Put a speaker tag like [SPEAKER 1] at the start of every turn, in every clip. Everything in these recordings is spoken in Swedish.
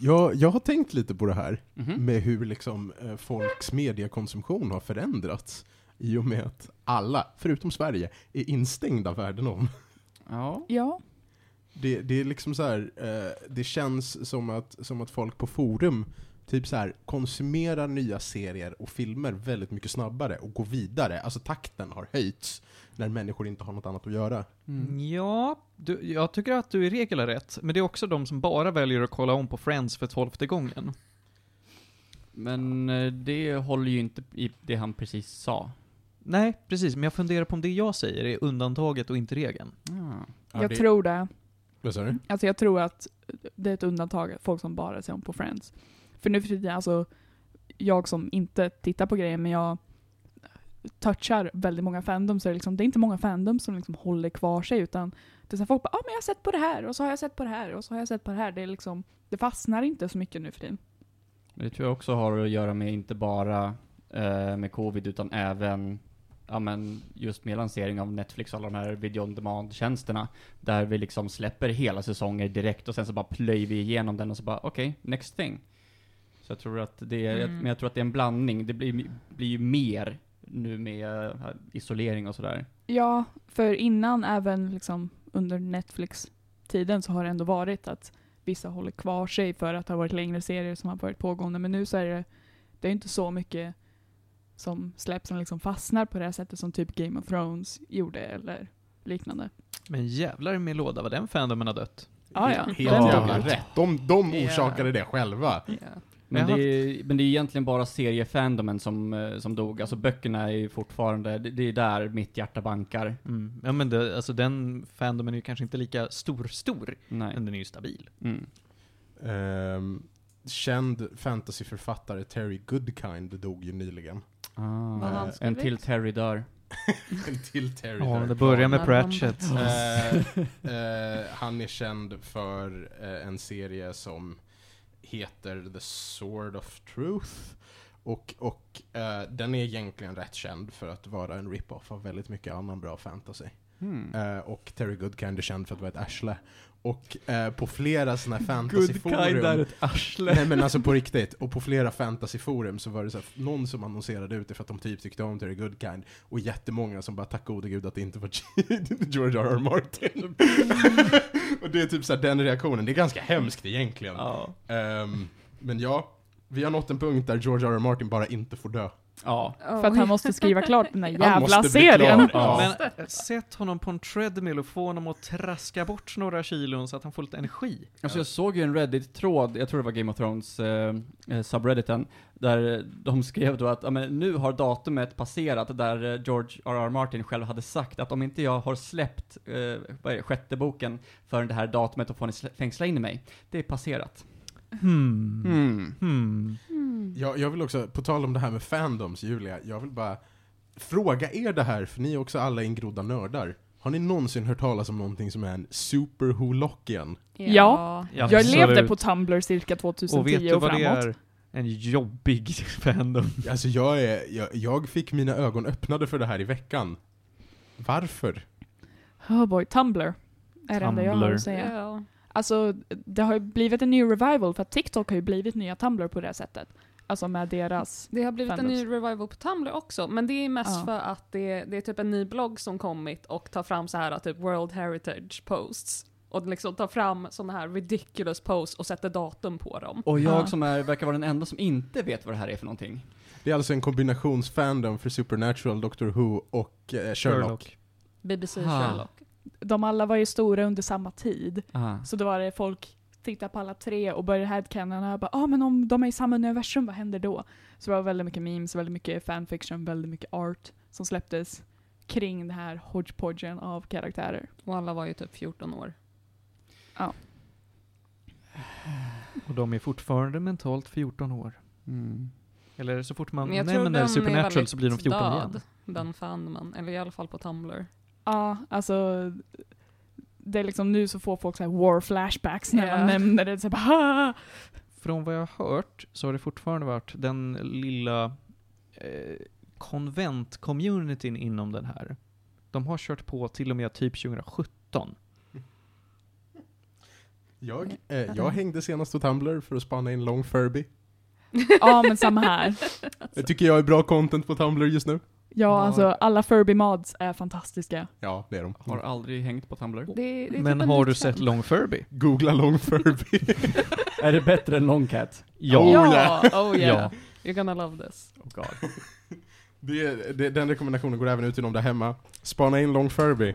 [SPEAKER 1] Jag, jag har tänkt lite på det här,
[SPEAKER 2] Mhm.
[SPEAKER 1] med hur liksom eh, folks mediekonsumtion har förändrats. I och med att alla, förutom Sverige, är instängda världen om.
[SPEAKER 2] Ja.
[SPEAKER 3] Ja.
[SPEAKER 1] Det, det är liksom så här, eh, det känns som att, som att folk på forum typ så här, konsumerar nya serier och filmer väldigt mycket snabbare och går vidare. Alltså takten har höjts när människor inte har något annat att göra.
[SPEAKER 2] Mm.
[SPEAKER 4] Ja, du, jag tycker att du i regel har rätt. Men det är också de som bara väljer att kolla om på Friends för tolfte gången.
[SPEAKER 2] Men eh, det håller ju inte i det han precis sa.
[SPEAKER 4] Nej, precis. Men jag funderar på om det jag säger är undantaget och inte regeln.
[SPEAKER 1] Ja,
[SPEAKER 3] jag
[SPEAKER 1] det,
[SPEAKER 3] tror det.
[SPEAKER 1] Vad sa du?
[SPEAKER 3] Alltså jag tror att det är ett undantag, folk som bara ser om på Friends. För nu för tiden, alltså, jag som inte tittar på grejer, men jag touchar väldigt många fandoms, så det, liksom, det är inte många fandoms som liksom håller kvar sig, utan det är så folk bara ah, men jag har sett på det här, och så har jag sett på det här, och så har jag sett på det här. Det är liksom, det fastnar inte så mycket nu för tiden.
[SPEAKER 2] Det tror jag också har att göra med inte bara eh, med covid utan även ja men just med lansering av Netflix och alla de här video on demand-tjänsterna där vi liksom släpper hela säsonger direkt och sen så bara plöjer vi igenom den och så bara okej, next thing. Så jag tror att det är,
[SPEAKER 3] Mm.
[SPEAKER 2] men jag tror att det är en blandning. Det blir, blir ju mer nu med eh, isolering och sådär.
[SPEAKER 3] Ja, för innan, även liksom under Netflix-tiden, så har det ändå varit att vissa håller kvar sig för att det har varit längre serier som har varit pågående. Men nu så är det, det är inte så mycket som släpps som liksom fastnar på det här sättet som typ Game of Thrones gjorde eller liknande.
[SPEAKER 4] Men jävlar med låda vad den fandomen har dött.
[SPEAKER 3] Ah, ja,
[SPEAKER 1] Helt jävla rätt. De, de orsakade det själva.
[SPEAKER 2] Men det, är, men det är egentligen bara seriefandomen som, eh, som dog. Alltså böckerna är fortfarande, det, det är där mitt hjärta bankar.
[SPEAKER 4] Mm. Ja men det, alltså den fandomen är ju kanske inte lika stor-stor, men den är ju stabil.
[SPEAKER 2] Mm.
[SPEAKER 1] Ehm, känd fantasyförfattare Terry Goodkind dog ju nyligen.
[SPEAKER 2] Ah,
[SPEAKER 5] han
[SPEAKER 2] en till Terry dör.
[SPEAKER 1] En till Terry
[SPEAKER 4] Ja, det börjar med. Pratchett.
[SPEAKER 1] Eh, eh, han är känd för eh, en serie som heter The Sword of Truth. Och, och uh, den är egentligen rätt känd för att vara en rip-off av väldigt mycket annan bra fantasy.
[SPEAKER 2] Hmm.
[SPEAKER 1] Eh, och Terry Goodkind är känd för att vara ett arsle. Och eh, på flera sådana här fantasyforum...
[SPEAKER 4] ett arsle.
[SPEAKER 1] Nej men alltså på riktigt, och på flera fantasyforum så var det så här, någon som annonserade ut det för att de typ tyckte om Terry Goodkind, och jättemånga som bara tack gode gud att det inte var George R. R. Martin. och det är typ så här, den reaktionen, det är ganska hemskt egentligen.
[SPEAKER 4] Ja.
[SPEAKER 1] Ehm, men ja, vi har nått en punkt där George R. R. Martin bara inte får dö.
[SPEAKER 2] Ja.
[SPEAKER 3] För att han måste skriva klart den där
[SPEAKER 1] Han
[SPEAKER 3] jävla serien.
[SPEAKER 1] Ja.
[SPEAKER 4] Men sätt honom på en treadmill och få honom att traska bort några kilon så att han får lite energi.
[SPEAKER 2] Alltså jag såg ju en Reddit-tråd, jag tror det var Game of Thrones eh, eh, subredditen, där de skrev då att ja, men nu har datumet passerat där eh, George R. R. Martin själv hade sagt att om inte jag har släppt eh, sjätte boken för det här datumet, då får ni fängsla in mig. Det är passerat.
[SPEAKER 4] Hmm.
[SPEAKER 2] Hmm.
[SPEAKER 4] Hmm.
[SPEAKER 5] Mm.
[SPEAKER 1] Jag, jag vill också, på tal om det här med fandoms, Julia, jag vill bara fråga er det här, för ni är också alla ingrodda nördar. Har ni någonsin hört talas om någonting som är en superholockian?
[SPEAKER 3] Ja. Jag
[SPEAKER 4] Absolut.
[SPEAKER 3] levde på Tumblr cirka
[SPEAKER 4] Och
[SPEAKER 3] 2010
[SPEAKER 4] vet
[SPEAKER 3] och,
[SPEAKER 4] du vad det
[SPEAKER 3] framåt.
[SPEAKER 4] är? En jobbig fandom.
[SPEAKER 1] Alltså jag är, jag, jag fick mina ögon öppnade för det här i veckan. Varför?
[SPEAKER 3] Oh boy, Tumblr. Är det enda jag har att säga.
[SPEAKER 5] Ja.
[SPEAKER 3] Alltså, det har ju blivit en ny revival, för att TikTok har ju blivit nya Tumblr på det sättet. Alltså med deras...
[SPEAKER 5] Det har blivit en
[SPEAKER 3] Fandoms.
[SPEAKER 5] ny revival på Tumblr också, men det är mest
[SPEAKER 3] Ja.
[SPEAKER 5] för att det, det är typ en ny blogg som kommit och tar fram så här typ World Heritage posts. Och liksom tar fram såna här ridiculous posts och sätter datum på dem.
[SPEAKER 2] Och jag
[SPEAKER 3] Ja.
[SPEAKER 2] som är, verkar vara den enda som inte vet vad det här är för någonting.
[SPEAKER 1] Det är alltså en kombinationsfandom för Supernatural, Doctor Who och eh, Sherlock.
[SPEAKER 5] BBC
[SPEAKER 2] Ha.
[SPEAKER 5] Sherlock.
[SPEAKER 3] De alla var ju stora under samma tid.
[SPEAKER 2] Aha.
[SPEAKER 3] Så då var det folk tittade på alla tre och började headcanna och bara ah men om de är i samma universum, vad händer då? Så det var väldigt mycket memes, väldigt mycket fanfiction, väldigt mycket art som släpptes kring det här hodgepodgen av karaktärer.
[SPEAKER 5] Och alla var ju typ 14 år.
[SPEAKER 4] Och de är fortfarande mentalt 14 år.
[SPEAKER 2] Mm.
[SPEAKER 4] Eller så fort man nämner
[SPEAKER 5] den
[SPEAKER 4] Supernatural så blir de 14
[SPEAKER 5] död,
[SPEAKER 4] igen.
[SPEAKER 5] Den fandomen, eller i alla fall på Tumblr.
[SPEAKER 3] Ja, alltså det är liksom nu så får folk så här war flashbacks när
[SPEAKER 5] Ja.
[SPEAKER 3] man nämner det. Så bara!
[SPEAKER 4] Från vad jag har hört så har det fortfarande varit den lilla eh, konvent-communityn inom den här. De har kört på till och med typ 2017.
[SPEAKER 1] Jag, eh, jag hängde senast på Tumblr för att spana in Long Furby.
[SPEAKER 3] Ja, men samma här.
[SPEAKER 1] Det tycker jag är bra content på Tumblr just nu.
[SPEAKER 3] Ja, alltså alla Furby-mods är fantastiska.
[SPEAKER 1] Ja, det är de.
[SPEAKER 2] Har aldrig hängt på Tumblr.
[SPEAKER 5] Det, det typ
[SPEAKER 4] Men
[SPEAKER 5] en
[SPEAKER 4] har du sett
[SPEAKER 5] trend.
[SPEAKER 4] Long Furby?
[SPEAKER 1] Googla Long Furby.
[SPEAKER 2] Är det bättre än Longcat?
[SPEAKER 4] Ja.
[SPEAKER 1] Oh,
[SPEAKER 5] ja, oh yeah.
[SPEAKER 4] Ja.
[SPEAKER 5] You're gonna love this.
[SPEAKER 2] Oh god.
[SPEAKER 1] Det, det, den rekommendationen går även ut till de där hemma. Spana in Long Furby.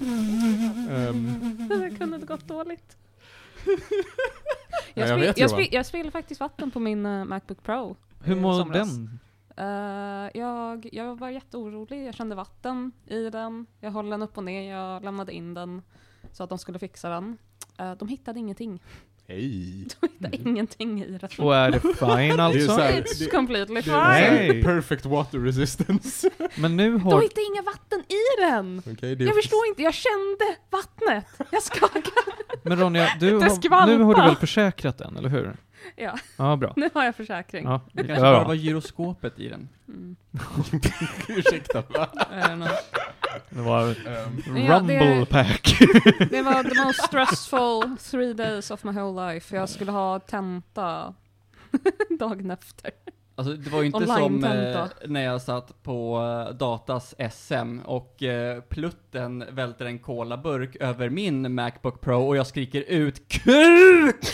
[SPEAKER 1] Ehm,
[SPEAKER 5] Det kunde det gått dåligt.
[SPEAKER 1] Ja,
[SPEAKER 5] Jag,
[SPEAKER 1] jag vet,
[SPEAKER 5] jag,
[SPEAKER 1] Johan.
[SPEAKER 5] spil- jag spillde faktiskt vatten på min eh, Macbook Pro.
[SPEAKER 4] Hur
[SPEAKER 5] i
[SPEAKER 4] mår den?
[SPEAKER 5] Eh, jag, jag var jätteorolig, jag kände vatten i den. Jag höll den upp och ner, jag lämnade in den så att de skulle fixa den. Eh, de hittade ingenting.
[SPEAKER 1] Hej.
[SPEAKER 5] De hittade ingenting i den.
[SPEAKER 4] Och är det fine
[SPEAKER 1] Det är
[SPEAKER 4] alltså?
[SPEAKER 5] It's completely fine.
[SPEAKER 4] Nej.
[SPEAKER 1] perfect water resistance.
[SPEAKER 4] Men nu
[SPEAKER 5] De
[SPEAKER 4] har...
[SPEAKER 5] hittade inga vatten i den!
[SPEAKER 1] Är
[SPEAKER 5] Jag förstår inte, jag kände vattnet. Jag skakade.
[SPEAKER 4] Men Ronja, du har, nu har du väl försäkrat den, eller hur?
[SPEAKER 5] Ja,
[SPEAKER 4] Ja, bra.
[SPEAKER 5] nu har jag försäkring.
[SPEAKER 4] Ja,
[SPEAKER 2] Det kanske bara var gyroskopet i den.
[SPEAKER 5] Mm.
[SPEAKER 1] Ursäkta va?
[SPEAKER 4] Det var
[SPEAKER 1] Ehm,
[SPEAKER 5] Ja, det-
[SPEAKER 4] Rumble Pack.
[SPEAKER 5] Det var the most stressful three days of my whole life. Jag skulle ha tenta dagen efter.
[SPEAKER 2] Alltså det var ju inte som
[SPEAKER 5] Online-tenta.
[SPEAKER 2] eh, när jag satt på eh, Datas SM och eh, plutten välter en colaburk över min Macbook Pro och jag skriker ut KUK!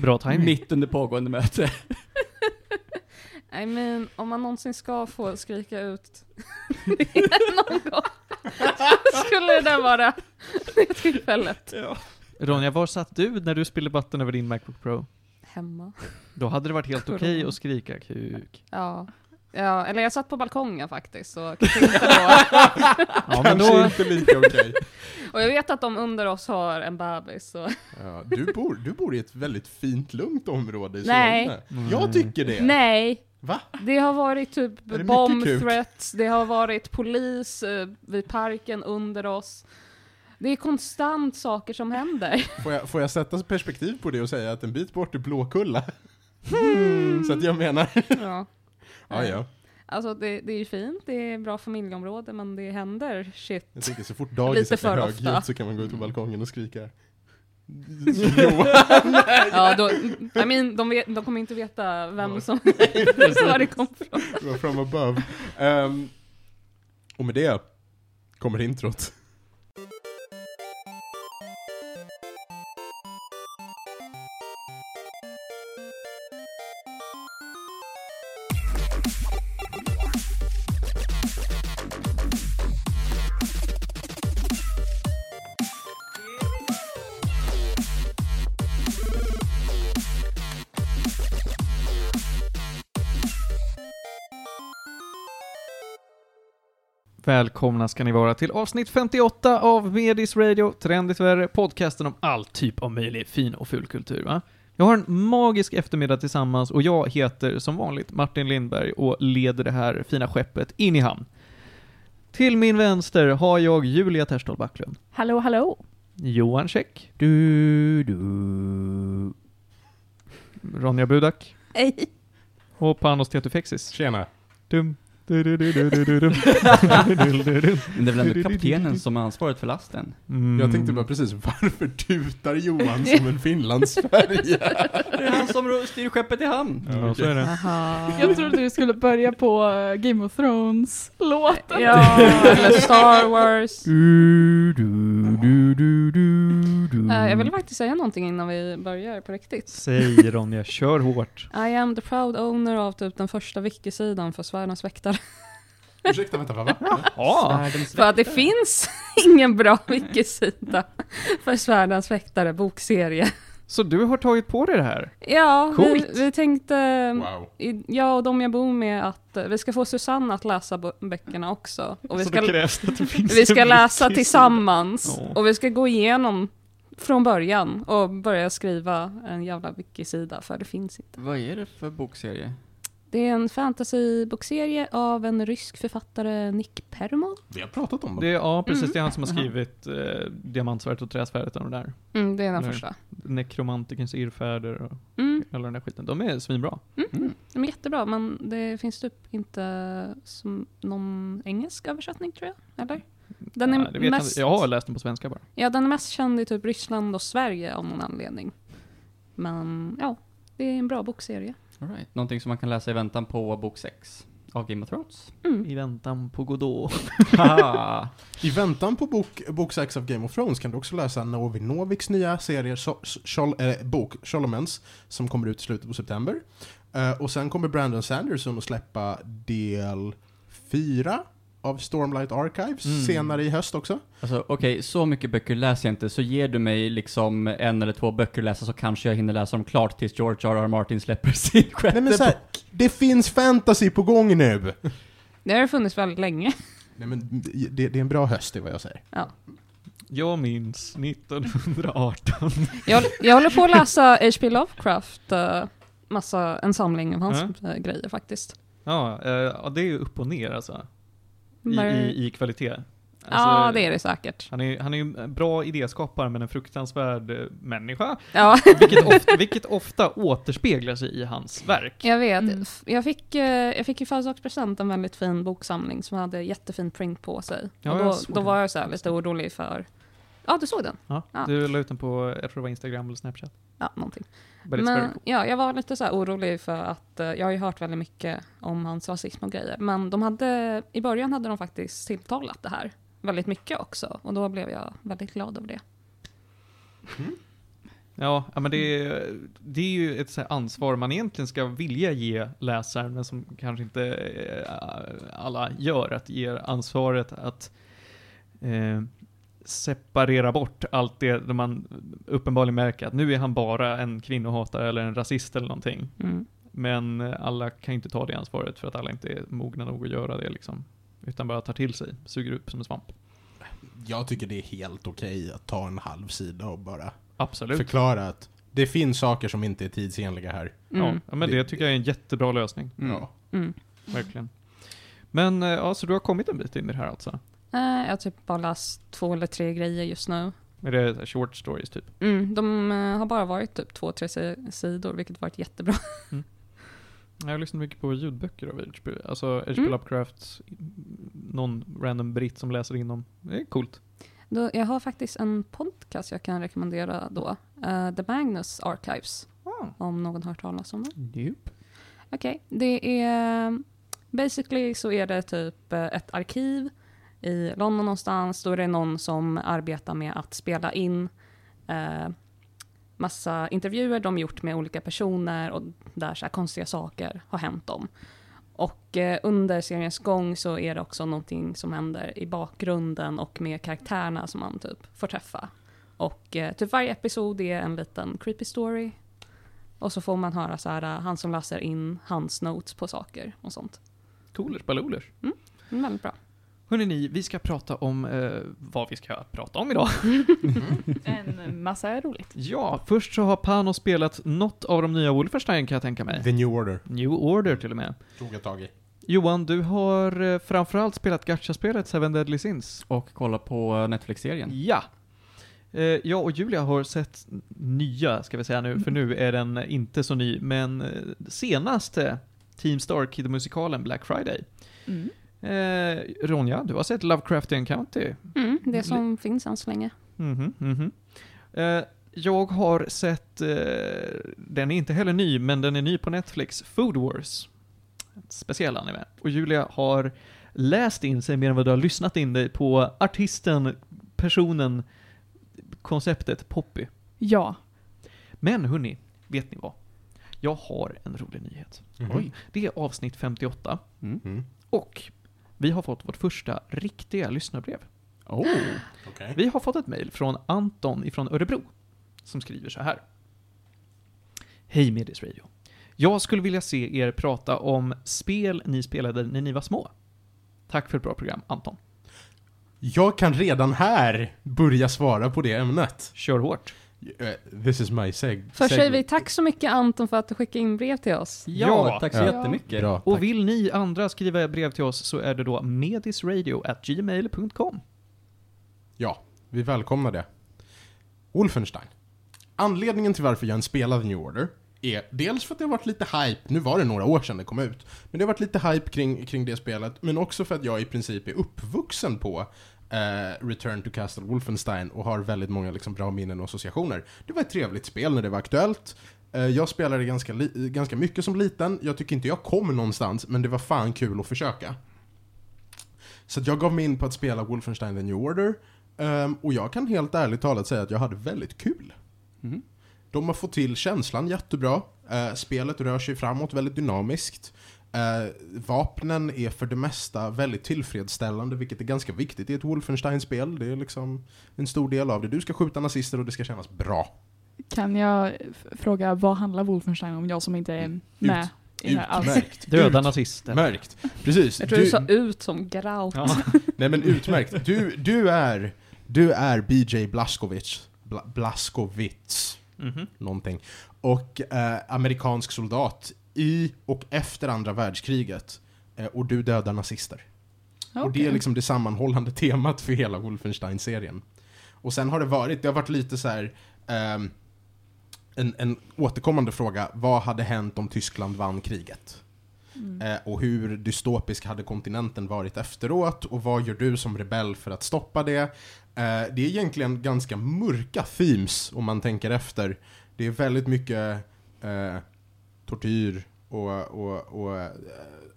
[SPEAKER 4] Bra timing.
[SPEAKER 2] Mitt under pågående möte.
[SPEAKER 5] I mean, om man någonsin ska få skrika ut någon gång skulle det vara det tillfället.
[SPEAKER 4] Ronja, var satt du när du spillde vatten över din Macbook Pro?
[SPEAKER 5] Hemma.
[SPEAKER 4] Då hade det varit helt okej
[SPEAKER 5] Corona.
[SPEAKER 4] att skrika kuk.
[SPEAKER 5] Ja. Ja, eller jag satt på balkongen faktiskt, så kanske inte då.
[SPEAKER 4] Ja, men
[SPEAKER 1] Kanske
[SPEAKER 4] då...
[SPEAKER 1] inte lika okej.
[SPEAKER 5] Och jag vet att de under oss har en bebis, så
[SPEAKER 1] Ja, du, bor, du bor i ett väldigt fint, lugnt område i
[SPEAKER 5] Nej.
[SPEAKER 1] Solna. Jag tycker det.
[SPEAKER 5] nej.
[SPEAKER 1] Va?
[SPEAKER 5] Det har varit typ bomb threats, det har varit polis eh, vid parken under oss. Det är konstant saker som händer.
[SPEAKER 1] Får jag, får jag sätta perspektiv på det och säga att en bit bort är Blåkulla?
[SPEAKER 5] Hmm.
[SPEAKER 1] Så att jag menar,
[SPEAKER 5] ja.
[SPEAKER 1] Ja ja.
[SPEAKER 5] Alltså det, det är ju fint, det är bra familjeområde, men det händer shit.
[SPEAKER 1] Jag tänker så fort dagis är högljutt så kan man gå ut på balkongen och skrika.
[SPEAKER 5] Ja, då, I mean, de, vet, de kommer inte veta vem som, var det kom från.
[SPEAKER 1] Det var from above. Ehm, och med det kommer introt.
[SPEAKER 4] Välkomna ska ni vara till avsnitt 58 av Medis Radio, Trendigt Värre, podcasten om all typ av möjlig fin och ful kultur. Va? Jag har en magisk eftermiddag tillsammans och jag heter som vanligt Martin Lindberg och leder det här fina skeppet in i hamn. Till min vänster har jag Julia Terstol Backlund,
[SPEAKER 3] Hallå, hallå.
[SPEAKER 4] Johan Käck, du, du, Ronja Budak
[SPEAKER 3] Hej.
[SPEAKER 4] och Panos Tetufexis.
[SPEAKER 1] Tjena.
[SPEAKER 4] Dum,
[SPEAKER 2] men det är väl ändå kaptenen som har ansvaret för lasten?
[SPEAKER 4] Mm.
[SPEAKER 1] Jag tänkte bara precis, varför tutar Johan som en finlandsfärja?
[SPEAKER 2] Det är han som styr skeppet i hamn.
[SPEAKER 4] Ja, så är det.
[SPEAKER 5] Aha.
[SPEAKER 3] Jag trodde du skulle börja på Game of Thrones-låten.
[SPEAKER 5] Ja, eller Star Wars.
[SPEAKER 4] Du, du, du,
[SPEAKER 5] Eh, jag vill faktiskt säga någonting innan vi börjar på riktigt.
[SPEAKER 4] Säg Ronja, kör hårt.
[SPEAKER 5] I am the proud owner av typ den första wiki-sidan för Svärdarnas väktare.
[SPEAKER 1] Ursäkta, vänta, vad va?
[SPEAKER 4] Ja.
[SPEAKER 5] För att det finns ingen bra wiki-sida för Svärdarnas väktare bokserie.
[SPEAKER 4] Så du har tagit på dig det här?
[SPEAKER 5] Ja, vi, vi tänkte,
[SPEAKER 1] Wow.
[SPEAKER 5] i- jag och de jag bor med, att eh, vi ska få Susanne att läsa böckerna också. Och vi
[SPEAKER 4] Så
[SPEAKER 5] ska,
[SPEAKER 4] då krävs det att det finns
[SPEAKER 5] vi ska läsa tillsammans.
[SPEAKER 4] Ja.
[SPEAKER 5] Och vi ska gå igenom från början och börja skriva en jävla wiki-sida, för det finns inte.
[SPEAKER 2] Vad är det för bokserie?
[SPEAKER 5] Det är en fantasybokserie av en rysk författare, Nick Permon.
[SPEAKER 1] Vi har pratat om
[SPEAKER 4] Det är,
[SPEAKER 1] dem.
[SPEAKER 4] ja, precis.
[SPEAKER 5] Mm.
[SPEAKER 4] Det är han som har skrivit eh, Diamantsvärdet och Träsvärdet och de där.
[SPEAKER 5] Mm, det är den första.
[SPEAKER 4] Nekromantikerns irrfäder och
[SPEAKER 5] Mm,
[SPEAKER 4] hela den där skiten. De är svinbra.
[SPEAKER 2] Mm.
[SPEAKER 5] de är jättebra, men det finns typ inte som någon engelsk översättning tror jag, eller? Den är
[SPEAKER 4] Ja,
[SPEAKER 5] mest,
[SPEAKER 4] jag, har läst den på svenska bara.
[SPEAKER 5] Ja, den är mest känd i typ Ryssland och Sverige av någon anledning. Men ja, det är en bra bokserie.
[SPEAKER 2] All right. Någonting som man kan läsa i väntan på bok 6 av Game of Thrones.
[SPEAKER 5] Mm.
[SPEAKER 4] I väntan på Godot.
[SPEAKER 1] I väntan på bok, bok 6 av Game of Thrones kan du också läsa Novi Noviks nya serie, so, Shol, eh, bok Solomons, som kommer ut i slutet på september. Eh, och sen kommer Brandon Sanderson att släppa del 4 av Stormlight Archives
[SPEAKER 4] Mm.
[SPEAKER 1] senare i höst också.
[SPEAKER 2] Alltså okej, så mycket böcker läser jag inte, så ger du mig liksom en eller två böcker att läsa så kanske jag hinner läsa dem klart tills George R. R. Martin släpper sin sjätte
[SPEAKER 1] Nej men så här, det finns fantasy på gång nu!
[SPEAKER 5] Det har funnits väldigt länge.
[SPEAKER 1] Nej men det, det är en bra höst, det är vad jag säger.
[SPEAKER 4] Jag minns 1918.
[SPEAKER 5] Jag, jag håller på att läsa H.P. Lovecraft, eh, massa, en samling av hans
[SPEAKER 4] Mm.
[SPEAKER 5] grejer faktiskt.
[SPEAKER 4] Ja, eh, ja, det är ju upp och ner alltså. I, i, i kvalitet.
[SPEAKER 5] ja,
[SPEAKER 4] Alltså,
[SPEAKER 5] det är det säkert.
[SPEAKER 4] Han är, han är ju en bra idéskapare men en fruktansvärd eh, människa.
[SPEAKER 5] Ja,
[SPEAKER 4] Vilket ofta, vilket ofta återspeglar sig i hans verk.
[SPEAKER 5] jag vet.
[SPEAKER 3] Mm.
[SPEAKER 5] Jag fick, eh, jag fick i födelsedagspresent en väldigt fin boksamling som hade jättefin print på sig.
[SPEAKER 4] Ja,
[SPEAKER 5] och då, då
[SPEAKER 4] den.
[SPEAKER 5] var jag så här lite orolig för... Ja, du såg den?
[SPEAKER 4] Ja,
[SPEAKER 5] Ja.
[SPEAKER 4] Du la ut den på, jag tror det var Instagram eller Snapchat.
[SPEAKER 5] Ja, någonting. Men ja, jag var lite så här orolig för att eh, jag har ju hört väldigt mycket om hans rasism och grejer. Men de hade, i början hade de faktiskt tilltalat det här väldigt mycket också. Och då blev jag väldigt glad över det.
[SPEAKER 4] Ja, ja, men det är, det är ju ett så här ansvar man egentligen ska vilja ge läsaren, men som kanske inte eh, alla gör. Att ge ansvaret att eh, separera bort allt det där man uppenbarligen märker att nu är han bara en kvinnohatare eller en rasist eller någonting.
[SPEAKER 5] Mm.
[SPEAKER 4] Men eh, alla kan ju inte ta det ansvaret för att alla inte är mogna nog att göra det liksom. Utan bara tar till sig, suger upp som en svamp.
[SPEAKER 1] Jag tycker det är helt okej att ta en halv sida och bara
[SPEAKER 4] Absolut.
[SPEAKER 1] förklara att det finns saker som inte är tidsenliga här.
[SPEAKER 5] Mm.
[SPEAKER 4] Ja, men det tycker jag är en jättebra lösning.
[SPEAKER 2] Mm.
[SPEAKER 1] Ja.
[SPEAKER 5] Mm.
[SPEAKER 4] Verkligen. Men, eh, ja, så du har kommit en bit in i det här alltså?
[SPEAKER 5] Eh, jag har typ bara läst två eller tre grejer just nu.
[SPEAKER 4] Är det short stories typ?
[SPEAKER 5] Mm, de eh, har bara varit typ två, tre si- sidor, vilket varit jättebra.
[SPEAKER 4] Jag har lyssnat mycket på ljudböcker av H.P. Alltså H.P.
[SPEAKER 5] Mm.
[SPEAKER 4] Lovecraft, någon random britt som läser in dem. Det är coolt.
[SPEAKER 5] Då, jag har faktiskt en podcast jag kan rekommendera då. Eh, The Magnus Archives, om någon har hört talas om den.
[SPEAKER 2] Nope.
[SPEAKER 5] Okej, det är... Basically så är det typ eh, ett arkiv i London någonstans. Då är det någon som arbetar med att spela in eh, massa intervjuer de gjort med olika personer och där så konstiga saker har hänt dem. Och eh, under seriens gång så är det också någonting som händer i bakgrunden och med karaktärerna som man typ får träffa. Och eh, typ varje episod är en liten creepy story. Och så får man höra så här, eh, han som läser in hans notes på saker och sånt.
[SPEAKER 4] Coolers balolers.
[SPEAKER 5] Mm, väldigt bra.
[SPEAKER 4] Hörrni ni, vi ska prata om eh, vad vi ska prata om idag.
[SPEAKER 3] En massa roligt.
[SPEAKER 4] Ja, först så har Pano spelat något av de nya Wolfenstein kan jag tänka mig.
[SPEAKER 1] The New Order
[SPEAKER 4] New Order till och med.
[SPEAKER 1] tog jag tag i.
[SPEAKER 4] Johan, du har eh, framförallt spelat gacha-spelet Seven Deadly Sins.
[SPEAKER 2] Och kolla på Netflix-serien.
[SPEAKER 4] Ja. Eh, jag och Julia har sett nya, ska vi säga nu, för nu är den inte så ny, men eh, senaste Team Star-Kid-musikalen Black Friday.
[SPEAKER 3] Mm.
[SPEAKER 4] Eh, Ronja, du har sett Lovecraftian County.
[SPEAKER 5] Mm, det som finns än så länge.
[SPEAKER 4] Mhm, mhm. Eh, jag har sett, eh, den är inte heller ny, men den är ny på Netflix, Food Wars. Ett speciell anime. Och Julia har läst in sig mer än vad du har lyssnat in dig på artisten, personen, konceptet Poppy.
[SPEAKER 3] Ja.
[SPEAKER 4] Men hörni, vet ni vad? Jag har en rolig nyhet.
[SPEAKER 1] Mhm.
[SPEAKER 4] Oj. Det är avsnitt 58
[SPEAKER 2] Mm.
[SPEAKER 1] Mm.
[SPEAKER 4] och vi har fått vårt första riktiga lyssnarbrev.
[SPEAKER 2] Oh.
[SPEAKER 1] Okej.
[SPEAKER 4] Vi har fått ett mejl från Anton ifrån Örebro som skriver så här. Hej Medis Radio. Jag skulle vilja se er prata om spel ni spelade när ni var små. Tack för ett bra program, Anton.
[SPEAKER 1] Jag kan redan här börja svara på det ämnet.
[SPEAKER 4] Kör hårt.
[SPEAKER 1] Eh, This is my seg...
[SPEAKER 5] Först säger vi tack så mycket Anton för att du skickade in brev till oss.
[SPEAKER 2] Ja,
[SPEAKER 4] Ja.
[SPEAKER 2] tack så
[SPEAKER 1] Ja.
[SPEAKER 2] jättemycket.
[SPEAKER 1] Bra,
[SPEAKER 4] Och
[SPEAKER 1] tack.
[SPEAKER 4] vill ni andra skriva brev till oss så är det då medisradio.gmail.com.
[SPEAKER 1] Ja, vi välkomnar det. Wolfenstein. Anledningen till varför jag ens spelade New Order är dels för att det har varit lite hype, nu var det några år sedan det kom ut, men det har varit lite hype kring, kring det spelet, men också för att jag i princip är uppvuxen på eh, Return to Castle Wolfenstein och har väldigt många liksom, bra minnen och associationer. Det var ett trevligt spel när det var aktuellt. Eh, jag spelade ganska, ganska mycket som liten, jag tycker inte jag kom någonstans, men det var fan kul att försöka. Så jag gav mig in på att spela Wolfenstein The New Order, ehm, och jag kan helt ärligt talat säga att jag hade väldigt kul.
[SPEAKER 2] Mhm.
[SPEAKER 1] De har fått till känslan jättebra, eh, spelet rör sig framåt väldigt dynamiskt. Eh, vapnen är för det mesta väldigt tillfredsställande, vilket är ganska viktigt i ett Wolfenstein-spel. Det är liksom en stor del av det. Du ska skjuta nazister och det ska kännas bra.
[SPEAKER 3] Kan jag fråga, vad handlar Wolfenstein om? Jag som inte är med det här alls.
[SPEAKER 1] Utmärkt.
[SPEAKER 4] Döda nazister.
[SPEAKER 1] Utmärkt. Precis.
[SPEAKER 5] Jag tror du, sa ut som Graut.
[SPEAKER 4] Ja.
[SPEAKER 1] Nej men utmärkt. Du, du är, du är BJ Blazkowicz. Bla, Blazkowicz.
[SPEAKER 4] Mhm.
[SPEAKER 1] Någonting. Och eh, amerikansk soldat i och efter andra världskriget. Eh, och du dödar nazister. Och det är liksom det sammanhållande temat för hela Wolfenstein-serien. Och sen har det varit, det har varit lite så här. ehm, en, en återkommande fråga, vad hade hänt om Tyskland vann kriget?
[SPEAKER 3] Mm.
[SPEAKER 1] Eh, och hur dystopisk hade kontinenten varit efteråt? Och vad gör du som rebell för att stoppa det? Eh, det är egentligen ganska mörka themes om man tänker efter. Det är väldigt mycket eh, tortyr och, och, och eh,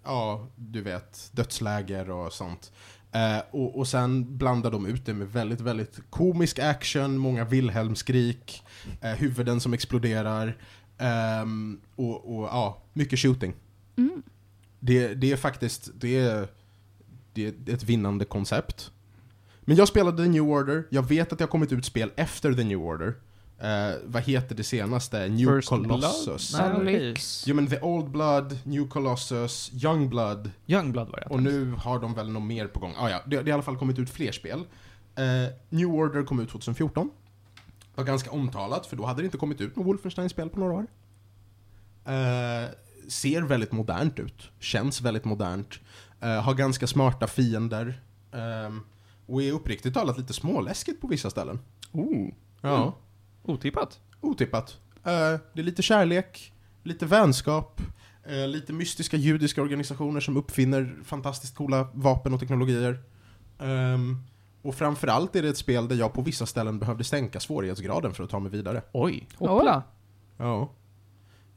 [SPEAKER 1] ja, du vet, dödsläger och sånt. Eh, och, och sen blandar de ut det med väldigt, väldigt komisk action, många Wilhelmskrik, eh, huvuden som exploderar ehm, och, och ja, mycket shooting.
[SPEAKER 3] Mm.
[SPEAKER 1] Det, det är faktiskt, det är, det är ett vinnande koncept. Men jag spelade The New Order, jag vet att det har kommit ut spel efter The New Order. Eh, vad heter det senaste? New
[SPEAKER 4] First
[SPEAKER 1] Colossus?
[SPEAKER 4] Blood? Nej.
[SPEAKER 1] Jo men The Old Blood, New Colossus, Young Blood
[SPEAKER 4] Youngblood var det.
[SPEAKER 1] och nu har de väl något mer på gång. Ah, ja, det, det har i alla fall kommit ut fler spel. Eh, New Order kom ut 2014. Var ganska omtalat, för då hade det inte kommit ut något Wolfenstein-spel på några år. Eh, ser väldigt modernt ut. Känns väldigt modernt. Har ganska smarta fiender. och är uppriktigt talat lite småläskigt på vissa ställen.
[SPEAKER 2] Oh.
[SPEAKER 1] Ja.
[SPEAKER 4] Otippat.
[SPEAKER 1] Otippat. Eh, det är lite kärlek, lite vänskap, eh, lite mystiska judiska organisationer som uppfinner fantastiskt coola vapen och teknologier. Ehm, och framförallt är det ett spel där jag på vissa ställen behövde sänka svårighetsgraden för att ta mig vidare.
[SPEAKER 4] Oj. Hoppla.
[SPEAKER 1] Ja.